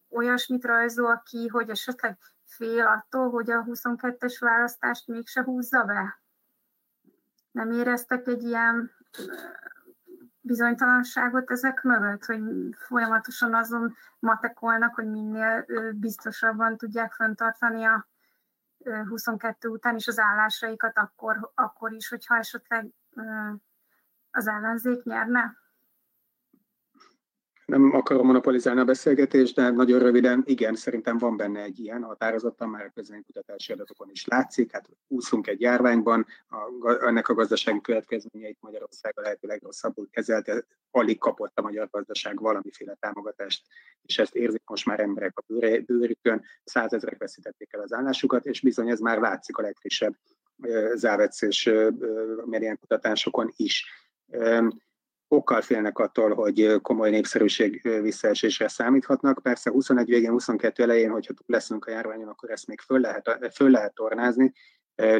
olyasmit rajzol ki, hogy esetleg fél attól, hogy a 22-es választást mégse húzza be? Nem éreztek egy ilyen bizonytalanságot ezek mögött, hogy folyamatosan azon matekolnak, hogy minél biztosabban tudják föntartani a 22 után is az állásaikat, akkor, akkor is, hogyha esetleg az ellenzék nyerne? Nem akarom monopolizálni a beszélgetést, de nagyon röviden, igen, szerintem van benne egy ilyen határozottan, már a közönkutatási adatokon is látszik, hát úszunk egy járványban, a, ennek a gazdasági következményeit Magyarország a lehető legrosszabbul kezelte, alig kapott a magyar gazdaság valamiféle támogatást, és ezt érzik most már emberek a bőrükön, százezrek veszítették el az állásukat, és bizony ez már látszik a legfrissebb Závec és kutatásokon is okkal félnek attól, hogy komoly népszerűség visszaesésre számíthatnak. Persze 21 végén, 22 elején, hogyha túl leszünk a járványon, akkor ezt még föl lehet, föl lehet tornázni,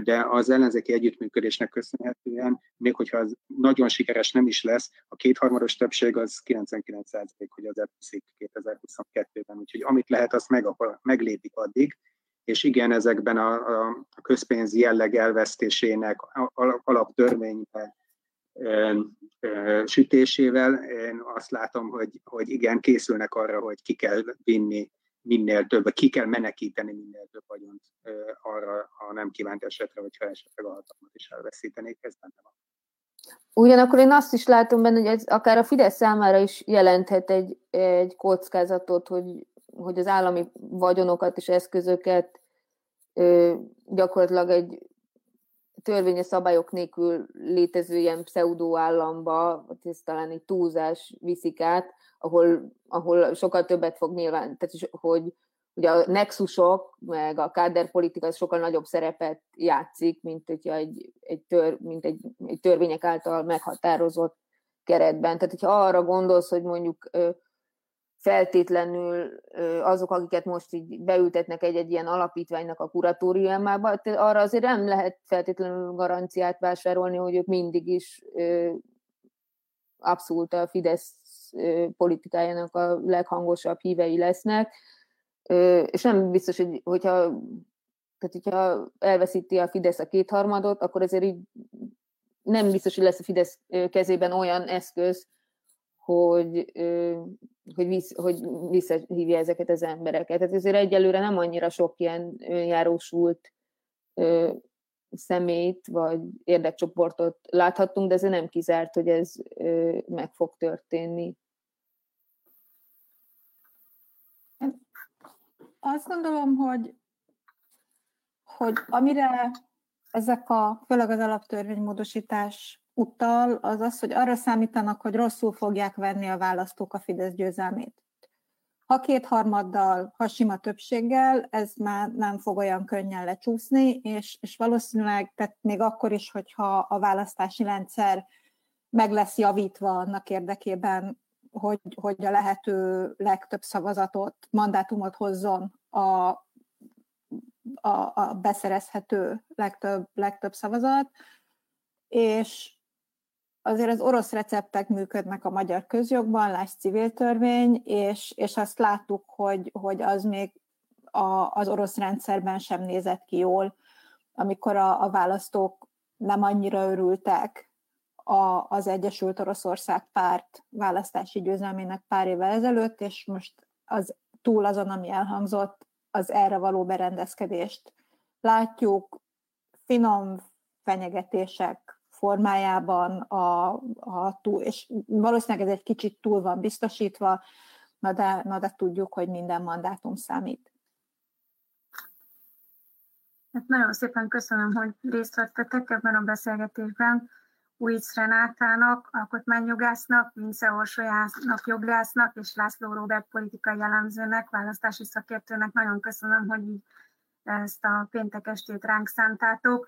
de az ellenzéki együttműködésnek köszönhetően, még hogyha az nagyon sikeres nem is lesz, a kétharmados többség az 99% hogy az elviszik 2022-ben, úgyhogy amit lehet, azt meg, meglépik addig, és igen, ezekben a, a, a közpénzi jelleg elvesztésének alaptörvényben sütésével, én azt látom, hogy, hogy igen, készülnek arra, hogy ki kell vinni minél több, ki kell menekíteni minél több vagyont arra a nem kívánt esetre, hogyha esetleg a hatalmat is elveszítenék, ez benne van. Ugyanakkor én azt is látom benne, hogy ez akár a Fidesz számára is jelenthet egy, egy kockázatot, hogy hogy az állami vagyonokat és eszközöket gyakorlatilag egy törvényes szabályok nélkül létező ilyen pseudo államba, ez talán egy túlzás viszik át, ahol, ahol sokkal többet fog nyilván, tehát hogy ugye a nexusok, meg a káderpolitika sokkal nagyobb szerepet játszik, mint, hogyha egy, egy, tör, mint egy, egy törvények által meghatározott keretben. Tehát, hogyha arra gondolsz, hogy mondjuk feltétlenül azok, akiket most így beültetnek egy-egy ilyen alapítványnak a kuratóriumába, arra azért nem lehet feltétlenül garanciát vásárolni, hogy ők mindig is abszolút a Fidesz politikájának a leghangosabb hívei lesznek, és nem biztos, hogy hogyha, tehát hogyha elveszíti a Fidesz a kétharmadot, akkor ezért így nem biztos, hogy lesz a Fidesz kezében olyan eszköz, hogy, hogy, visz, hogy visszahívja ezeket az embereket. Tehát ezért egyelőre nem annyira sok ilyen járósult szemét vagy érdekcsoportot láthattunk, de ez nem kizárt, hogy ez meg fog történni. Azt gondolom, hogy, hogy amire ezek a, főleg az alaptörvénymódosítás utal, az az, hogy arra számítanak, hogy rosszul fogják venni a választók a Fidesz győzelmét. Ha kétharmaddal, ha sima többséggel, ez már nem fog olyan könnyen lecsúszni, és, és valószínűleg, tehát még akkor is, hogyha a választási rendszer meg lesz javítva annak érdekében, hogy, hogy a lehető legtöbb szavazatot, mandátumot hozzon a, a, a beszerezhető legtöbb, legtöbb szavazat, és azért az orosz receptek működnek a magyar közjogban, láss civil törvény, és, és azt láttuk, hogy, hogy az még a, az orosz rendszerben sem nézett ki jól, amikor a, a választók nem annyira örültek a, az Egyesült Oroszország párt választási győzelmének pár évvel ezelőtt, és most az túl azon, ami elhangzott, az erre való berendezkedést látjuk, finom fenyegetések formájában, a, a túl, és valószínűleg ez egy kicsit túl van biztosítva, na de, na de tudjuk, hogy minden mandátum számít. Hát nagyon szépen köszönöm, hogy részt vettetek ebben a beszélgetésben. Újic Renátának, alkotmányjogásznak, Vince Orsolyának, joglásznak és László Robert politikai jellemzőnek, választási szakértőnek nagyon köszönöm, hogy így ezt a péntek estét ránk szántátok.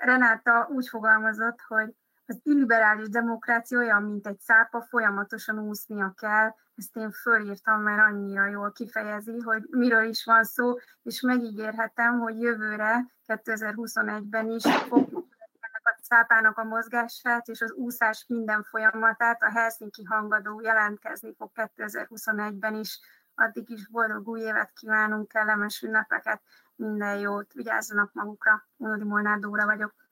Renáta úgy fogalmazott, hogy az illiberális demokrácia olyan, mint egy szápa, folyamatosan úsznia kell. Ezt én fölírtam, mert annyira jól kifejezi, hogy miről is van szó, és megígérhetem, hogy jövőre, 2021-ben is fogjuk a szápának a mozgását és az úszás minden folyamatát, a Helsinki hangadó jelentkezni fog 2021-ben is. Addig is boldog új évet kívánunk, kellemes ünnepeket, minden jót, vigyázzanak magukra. Unodi Molnár Dóra vagyok.